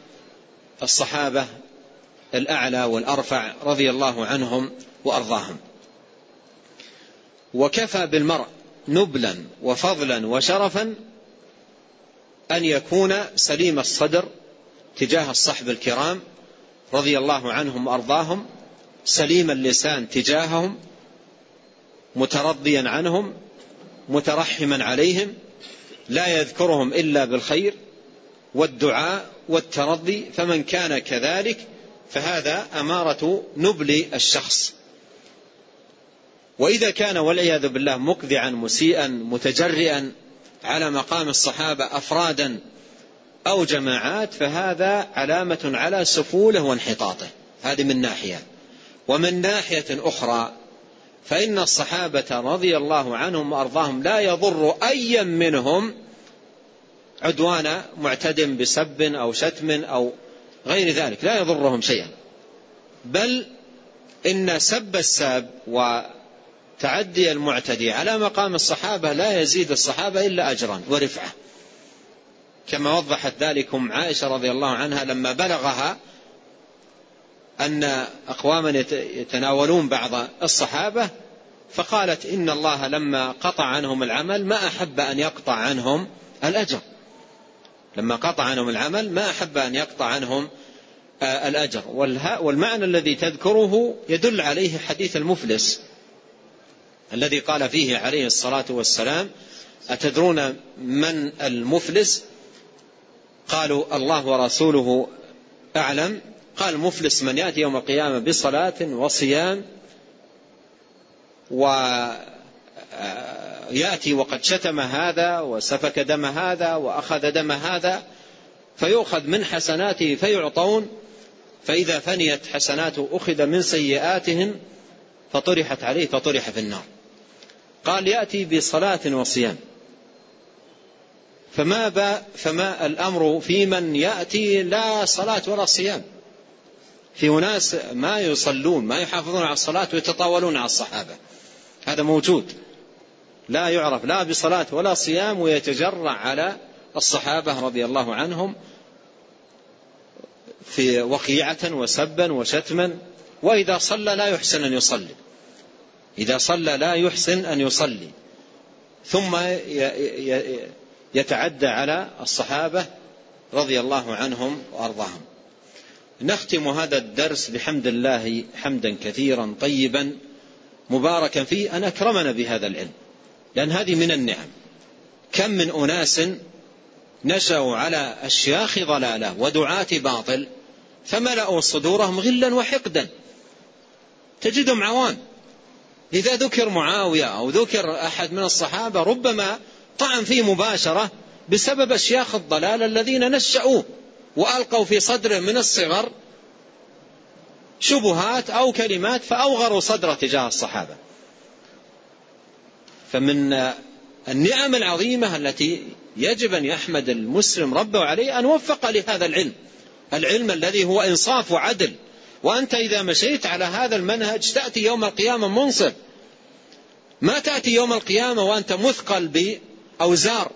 الصحابة الأعلى والأرفع رضي الله عنهم وأرضاهم؟ وكفى بالمرء نبلا وفضلا وشرفا أن يكون سليم الصدر تجاه الصحب الكرام رضي الله عنهم وأرضاهم سليم اللسان تجاههم مترضيا عنهم مترحما عليهم لا يذكرهم إلا بالخير والدعاء والترضي فمن كان كذلك فهذا أمارة نبل الشخص. وإذا كان والعياذ بالله مقذعا مسيئا متجرئا على مقام الصحابة أفرادا أو جماعات فهذا علامة على سفوله وانحطاطه. هذه من ناحية. ومن ناحية أخرى فإن الصحابة رضي الله عنهم وأرضاهم لا يضر أيا منهم عدوان معتد بسب أو شتم أو غير ذلك لا يضرهم شيئا. بل إن سب الساب وتعدي المعتدي على مقام الصحابة لا يزيد الصحابة إلا أجرا ورفعة. كما وضحت ذلكم عائشة رضي الله عنها لما بلغها أن أقواما يتناولون بعض الصحابة فقالت إن الله لما قطع عنهم العمل ما أحب أن يقطع عنهم الأجر. لما قطع عنهم العمل ما أحب أن يقطع عنهم آه، الأجر. والمعنى الذي تذكره يدل عليه حديث المفلس الذي قال فيه عليه الصلاة والسلام أتدرون من المفلس؟ قالوا الله ورسوله أعلم. قال مفلس من يأتي يوم القيامة بصلاة وصيام ويأتي وقد شتم هذا وسفك دم هذا وأخذ دم هذا فيؤخذ من حسناته فيعطون فإذا فنيت حسناته أخذ من سيئاتهم فطرحت عليه فطرح في النار. قال يأتي بصلاة وصيام. فما, فما الأمر في من يأتي لا صلاة ولا صيام. في أناس ما يصلون ما يحافظون على الصلاة ويتطاولون على الصحابة. هذا موجود. لا يعرف لا بصلاة ولا صيام ويتجرع على الصحابة رضي الله عنهم في وقيعة وسبا وشتما. وإذا صلى لا يحسن أن يصلي. إذا صلى لا يحسن أن يصلي. ثم يتعدى على الصحابة رضي الله عنهم وأرضاهم. نختم هذا الدرس بحمد الله حمدا كثيرا طيبا مباركا فيه. أن أكرمنا بهذا العلم لأن هذه من النعم. كم من أناس نشأوا على أشياخ ضلالة ودعاة باطل فملأوا صدورهم غلا وحقدا. تجدهم عوام إذا ذكر معاوية أو ذكر أحد من الصحابة ربما طعن فيه مباشرة بسبب أشياخ الضلال الذين نشأوه. وألقوا في صدره من الصغر شبهات أو كلمات فأوغروا صدره تجاه الصحابة. فمن النعم العظيمة التي يجب أن يحمد المسلم ربه عليه أن وفق لهذا العلم. العلم الذي هو إنصاف وعدل. وأنت إذا مشيت على هذا المنهج تأتي يوم القيامة منصف ما تأتي يوم القيامة وأنت مثقل بأوزار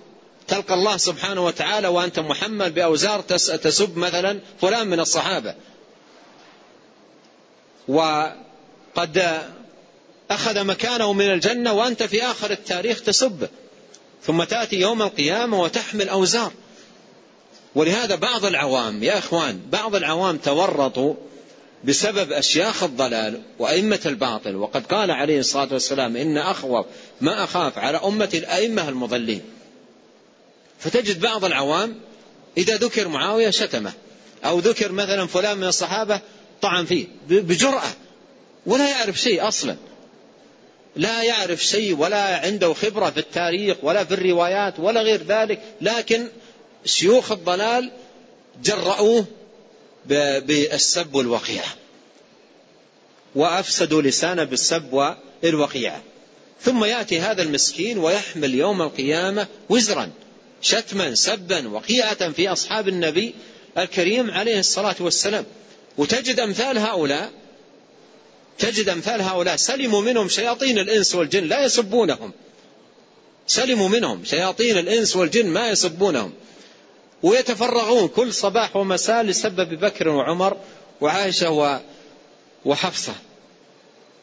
تلقى الله سبحانه وتعالى وأنت محمل بأوزار تسب مثلا فلان من الصحابة. وقد أخذ مكانه من الجنة وأنت في آخر التاريخ تسبه ثم تأتي يوم القيامة وتحمل أوزار. ولهذا بعض العوام يا إخوان بعض العوام تورطوا بسبب أشياخ الضلال وأئمة الباطل. وقد قال عليه الصلاة والسلام إن أخوف ما أخاف على أمة الأئمة المضلين. فتجد بعض العوام إذا ذكر معاوية شتمه أو ذكر مثلا فلان من الصحابة طعن فيه بجرأة ولا يعرف شيء أصلا. لا يعرف شيء ولا عنده خبرة في التاريخ ولا في الروايات ولا غير ذلك لكن شيوخ الضلال جرؤوه بالسب والوقيعة وأفسدوا لسانه بالسب والوقيعة. ثم يأتي هذا المسكين ويحمل يوم القيامة وزرا. شتما سبا وقيعة في أصحاب النبي الكريم عليه الصلاة والسلام. وتجد أمثال هؤلاء تجد أمثال هؤلاء. سلموا منهم شياطين الإنس والجن لا يسبونهم. سلموا منهم شياطين الإنس والجن ما يسبونهم. ويتفرغون كل صباح ومساء لسب أبي بكر وعمر وعائشة وحفصة.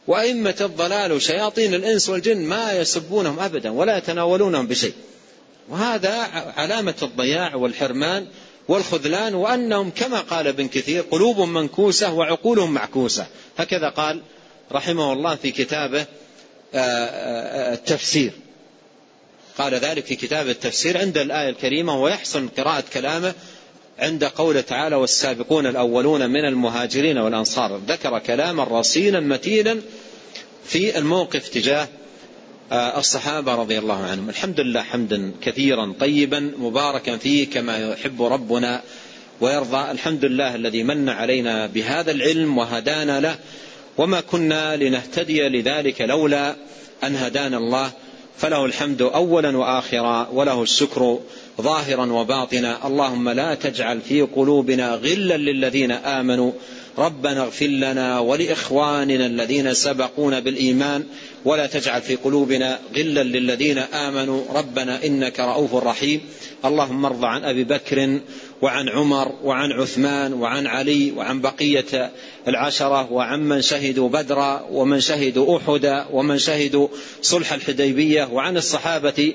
وأئمة الضلال وشياطين الإنس والجن ما يسبونهم أبدا ولا يتناولونهم بشيء. وهذا علامة الضياع والحرمان والخذلان وأنهم كما قال ابن كثير قلوب منكوسة وعقولهم معكوسة. هكذا قال رحمه الله في كتابه آه، آه، التفسير. قال ذلك في كتاب التفسير عند الآية الكريمة ويحسن قراءة كلامه عند قوله تعالى والسابقون الأولون من المهاجرين والأنصار ذكر كلاما رصينا متينا في الموقف تجاه الصحابة رضي الله عنهم. الحمد لله حمدا كثيرا طيبا مباركا فيه كما يحب ربنا ويرضى. الحمد لله الذي من علينا بهذا العلم وهدانا له. وما كنا لنهتدي لذلك لولا أن هدانا الله. فله الحمد أولا وآخرا وله الشكر ظاهرا وباطنا. اللهم لا تجعل في قلوبنا غلا للذين آمنوا. ربنا اغفر لنا ولإخواننا الذين سبقونا بالإيمان ولا تجعل في قلوبنا غلا للذين آمنوا. ربنا إنك رؤوف رحيم. اللهم ارض عن أبي بكر وعن عمر وعن عثمان وعن علي وعن بقية العشرة وعن من شهدوا بدرا ومن شهدوا أحدا ومن شهدوا صلح الحديبية وعن الصحابة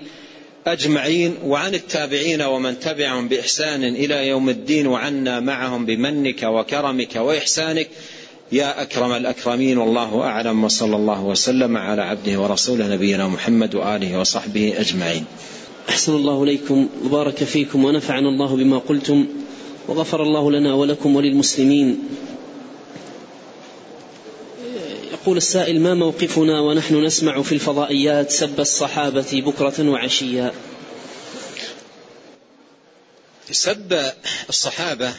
أجمعين وعن التابعين ومن تبعهم بإحسان إلى يوم الدين وعنا معهم بمنك وكرمك وإحسانك. يا أكرم الأكرمين والله أعلم وصلى الله وسلم على عبده ورسوله نبينا محمد وآله وصحبه أجمعين. أحسن الله إليكم وبارك فيكم ونفعنا الله بما قلتم وغفر الله لنا ولكم وللمسلمين. يقول السائل ما موقفنا ونحن نسمع في الفضائيات سب الصحابة بكرة وعشيا؟ سب الصحابة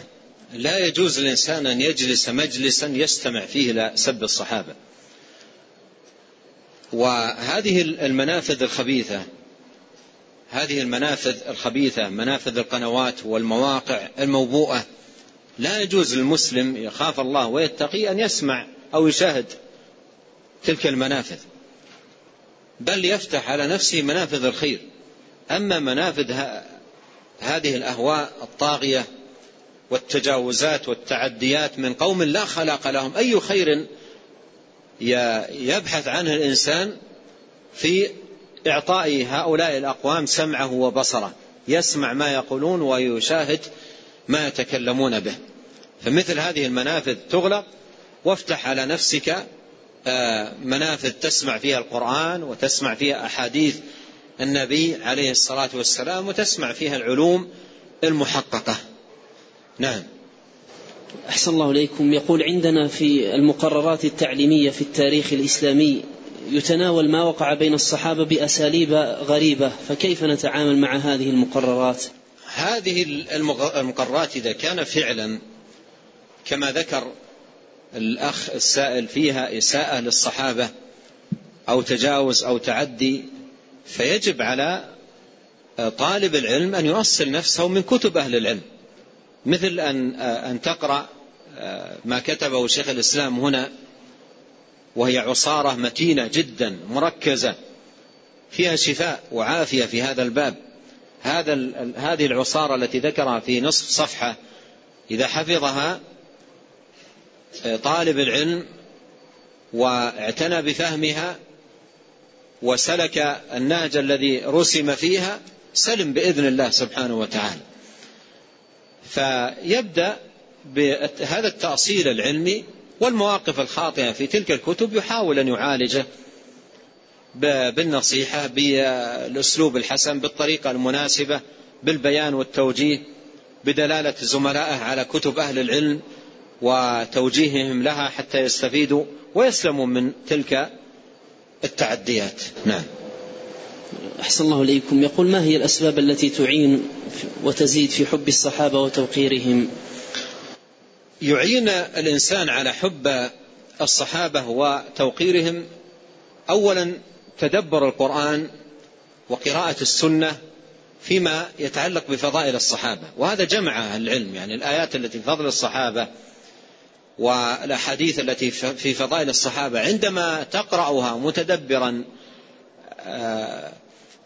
لا يجوز للإنسان أن يجلس مجلسا يستمع فيه إلى سب الصحابة. وهذه المنافذ الخبيثة هذه المنافذ الخبيثة منافذ القنوات والمواقع الموبوءة لا يجوز للمسلم يخاف الله ويتقي أن يسمع أو يشاهد. تلك المنافذ. بل يفتح على نفسه منافذ الخير. أما منافذ هذه الأهواء الطاغية والتجاوزات والتعديات من قوم لا خلاق لهم أي خير يبحث عنه الإنسان في إعطاء هؤلاء الأقوام سمعه وبصره يسمع ما يقولون ويشاهد ما يتكلمون به. فمثل هذه المنافذ تغلق وافتح على نفسك منافذ تسمع فيها القرآن وتسمع فيها أحاديث النبي عليه الصلاة والسلام وتسمع فيها العلوم المحققة. نعم. أحسن الله إليكم. يقول عندنا في المقررات التعليمية في التاريخ الإسلامي يتناول ما وقع بين الصحابة بأساليب غريبة فكيف نتعامل مع هذه المقررات؟ هذه المقررات إذا كان فعلا كما ذكر الأخ السائل فيها إساءة للصحابة أو تجاوز أو تعدي فيجب على طالب العلم أن يؤصل نفسه من كتب أهل العلم. مثل أن أن تقرأ ما كتبه شيخ الإسلام هنا وهي عصارة متينة جدا مركزة فيها شفاء وعافية في هذا الباب. هذا هذه العصارة التي ذكرها في نصف صفحة إذا حفظها طالب العلم واعتنى بفهمها وسلك النهج الذي رسم فيها سلم بإذن الله سبحانه وتعالى. فيبدأ بهذا التأصيل العلمي والمواقف الخاطئة في تلك الكتب يحاول أن يعالجه بالنصيحة بالأسلوب الحسن بالطريقة المناسبة بالبيان والتوجيه بدلالة زملائه على كتب أهل العلم وتوجيههم لها حتى يستفيدوا ويسلموا من تلك التعديات. نعم. أحسن الله إليكم. يقول ما هي الأسباب التي تعين وتزيد في حب الصحابة وتوقيرهم؟ يعين الإنسان على حب الصحابة وتوقيرهم أولا تدبر القرآن وقراءة السنة فيما يتعلق بفضائل الصحابة وهذا جمع العلم يعني الآيات التي فضل الصحابة والأحاديث التي في فضائل الصحابة عندما تقرأها متدبرا آه،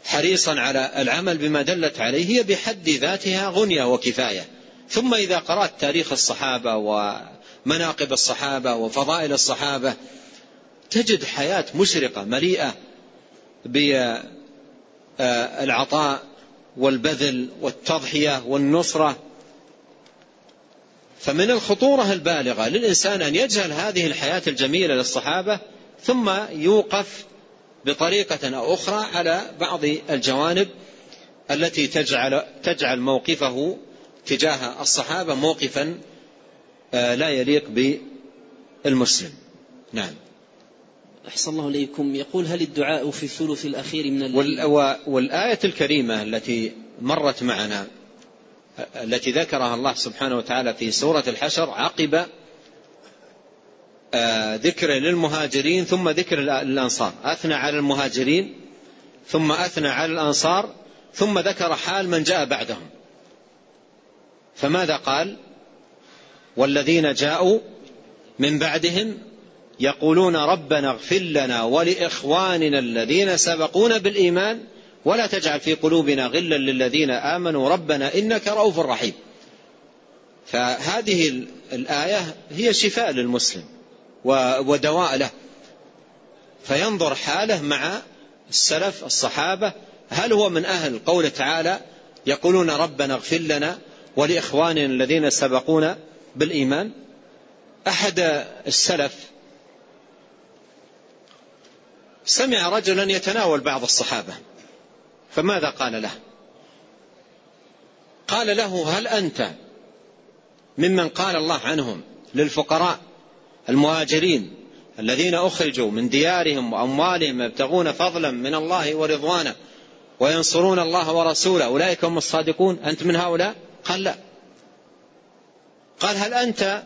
حريصا على العمل بما دلت عليه هي بحد ذاتها غنية وكفاية. ثم إذا قرأت تاريخ الصحابة ومناقب الصحابة وفضائل الصحابة تجد حياة مشرقة مليئة بالعطاء والبذل والتضحية والنصرة. فمن الخطورة البالغة للإنسان أن يجهل هذه الحياة الجميلة للصحابة ثم يوقف بطريقة أو أخرى على بعض الجوانب التي تجعل تجعل موقفه تجاه الصحابة موقفا آه، لا يليق بالمسلم. نعم. أحسن الله إليكم. يقول هل الدعاء في الثلث الأخير من الليل؟ والآية الكريمة التي مرت معنا التي ذكرها الله سبحانه وتعالى في سورة الحشر عقب آه، ذكر للمهاجرين ثم ذكر الأنصار أثنى على المهاجرين ثم أثنى على الأنصار ثم ذكر حال من جاء بعدهم. فماذا قال؟ والذين جاءوا من بعدهم يقولون ربنا اغفر لنا ولإخواننا الذين سبقونا بالإيمان ولا تجعل في قلوبنا غلا للذين آمنوا ربنا إنك رؤوف رحيم. فهذه الآية هي شفاء للمسلم ودواء له. فينظر حاله مع السلف الصحابة. هل هو من أهل قوله تعالى يقولون ربنا اغفر لنا ولإخواننا الذين سبقونا بالإيمان؟ أحد السلف سمع رجلا يتناول بعض الصحابة. فماذا قال له؟ قال له هل أنت ممن قال الله عنهم للفقراء المهاجرين الذين أخرجوا من ديارهم وأموالهم يبتغون فضلا من الله ورضوانه وينصرون الله ورسوله أولئك هم الصادقون؟ أنت من هؤلاء؟ قال لا. قال هل أنت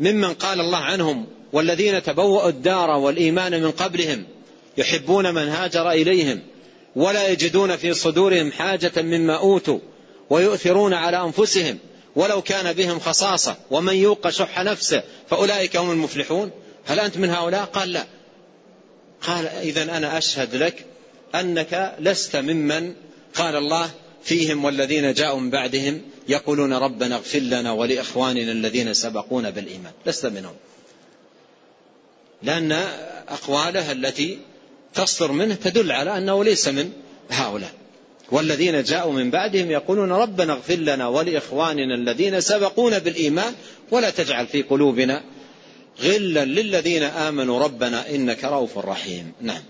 ممن قال الله عنهم والذين تبوأوا الدار والإيمان من قبلهم يحبون من هاجر إليهم ولا يجدون في صدورهم حاجة مما أوتوا ويؤثرون على أنفسهم ولو كان بهم خصاصة ومن يوق شح نفسه فأولئك هم المفلحون. هل أنت من هؤلاء؟ قال لا. قال إذا أنا أشهد لك أنك لست ممن قال الله فيهم والذين جاءوا من بعدهم يقولون ربنا اغفر لنا ولإخواننا الذين سبقونا بالإيمان. لست منهم. لأن أقواله التي تصدر منه تدل على أنه ليس من هؤلاء. والذين جاءوا من بعدهم يقولون ربنا اغفر لنا ولإخواننا الذين سبقونا بالإيمان ولا تجعل في قلوبنا غلا للذين آمنوا. ربنا إنك رؤوف رحيم. نعم.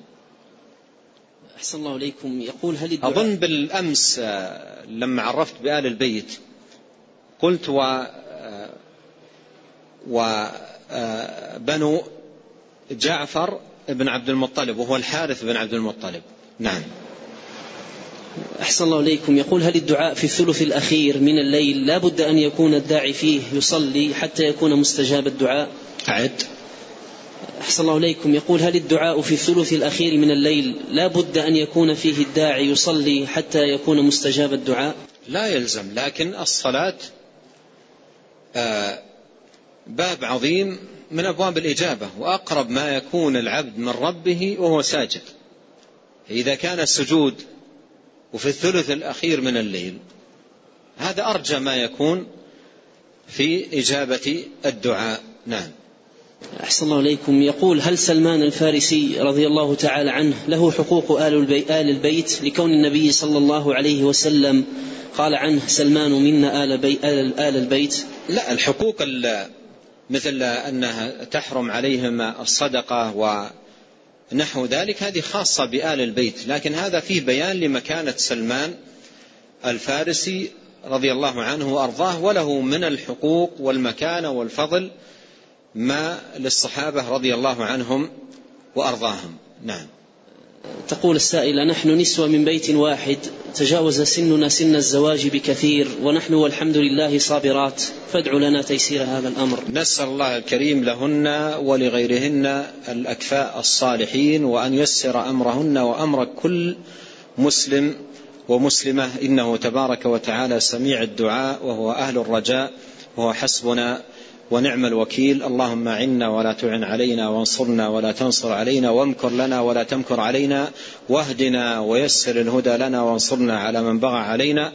أحسن الله إليكم. يقول هل الدعاء أظن بالأمس آه، لما عرفت بآل البيت قلت و آه، وبنو آه، جعفر بن عبد المطلب وهو الحارث بن عبد المطلب. نعم. أحسن الله إليكم. يقول هل الدعاء في الثلث الأخير من الليل لا بد أن يكون الداعي فيه يصلي حتى يكون مستجاب الدعاء؟ أعد. أحسن الله إليكم. يقول هل الدعاء في الثلث الأخير من الليل لا بد أن يكون فيه الداعي يصلي حتى يكون مستجاب الدعاء؟ لا يلزم لكن الصلاة آه باب عظيم من أبواب الإجابة وأقرب ما يكون العبد من ربه وهو ساجد. إذا كان السجود وفي الثلث الأخير من الليل هذا أرجى ما يكون في إجابة الدعاء. نعم. أحسن الله إليكم. يقول هل سلمان الفارسي رضي الله تعالى عنه له حقوق آل, البي آل البيت لكون النبي صلى الله عليه وسلم قال عنه سلمان منا آل, بي آل, آل البيت؟ لا الحقوق مثل أنها تحرم عليهم الصدقة ونحو ذلك هذه خاصة بآل البيت. لكن هذا فيه بيان لمكانة سلمان الفارسي رضي الله عنه وأرضاه وله من الحقوق والمكانة والفضل ما للصحابة رضي الله عنهم وأرضاهم. نعم. تقول السائلة نحن نسوة من بيت واحد تجاوز سننا سن الزواج بكثير ونحن والحمد لله صابرات فادع لنا تيسير هذا الأمر. نسأل الله الكريم لهن ولغيرهن الأكفاء الصالحين وأن يسر أمرهن وأمر كل مسلم ومسلمة. إنه تبارك وتعالى سميع الدعاء وهو أهل الرجاء وهو حسبنا ونعم الوكيل. اللهم عنا ولا تعن علينا وانصرنا ولا تنصر علينا وامكر لنا ولا تمكر علينا. واهدنا ويسر الهدى لنا وانصرنا على من بغى علينا.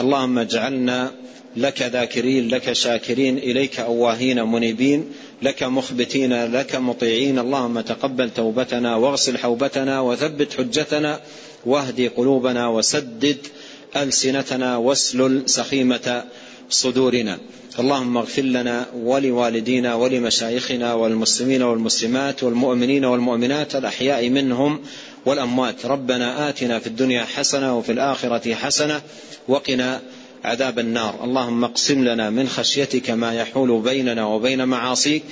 اللهم اجعلنا لك ذاكرين لك شاكرين إليك أواهين منيبين لك مخبتين لك مطيعين. اللهم تقبل توبتنا واغسل حوبتنا وثبت حجتنا. واهدي قلوبنا وسدد ألسنتنا واسلل سخيمة. صدورنا. اللهم اغفر لنا ولوالدينا ولمشايخنا والمسلمين والمسلمات والمؤمنين والمؤمنات الأحياء منهم والأموات. ربنا آتنا في الدنيا حسنة وفي الآخرة حسنة وقنا عذاب النار. اللهم اقسم لنا من خشيتك ما يحول بيننا وبين معاصيك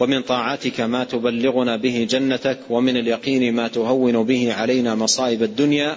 ومن طاعتك ما تبلغنا به جنتك ومن اليقين ما تهون به علينا مصائب الدنيا.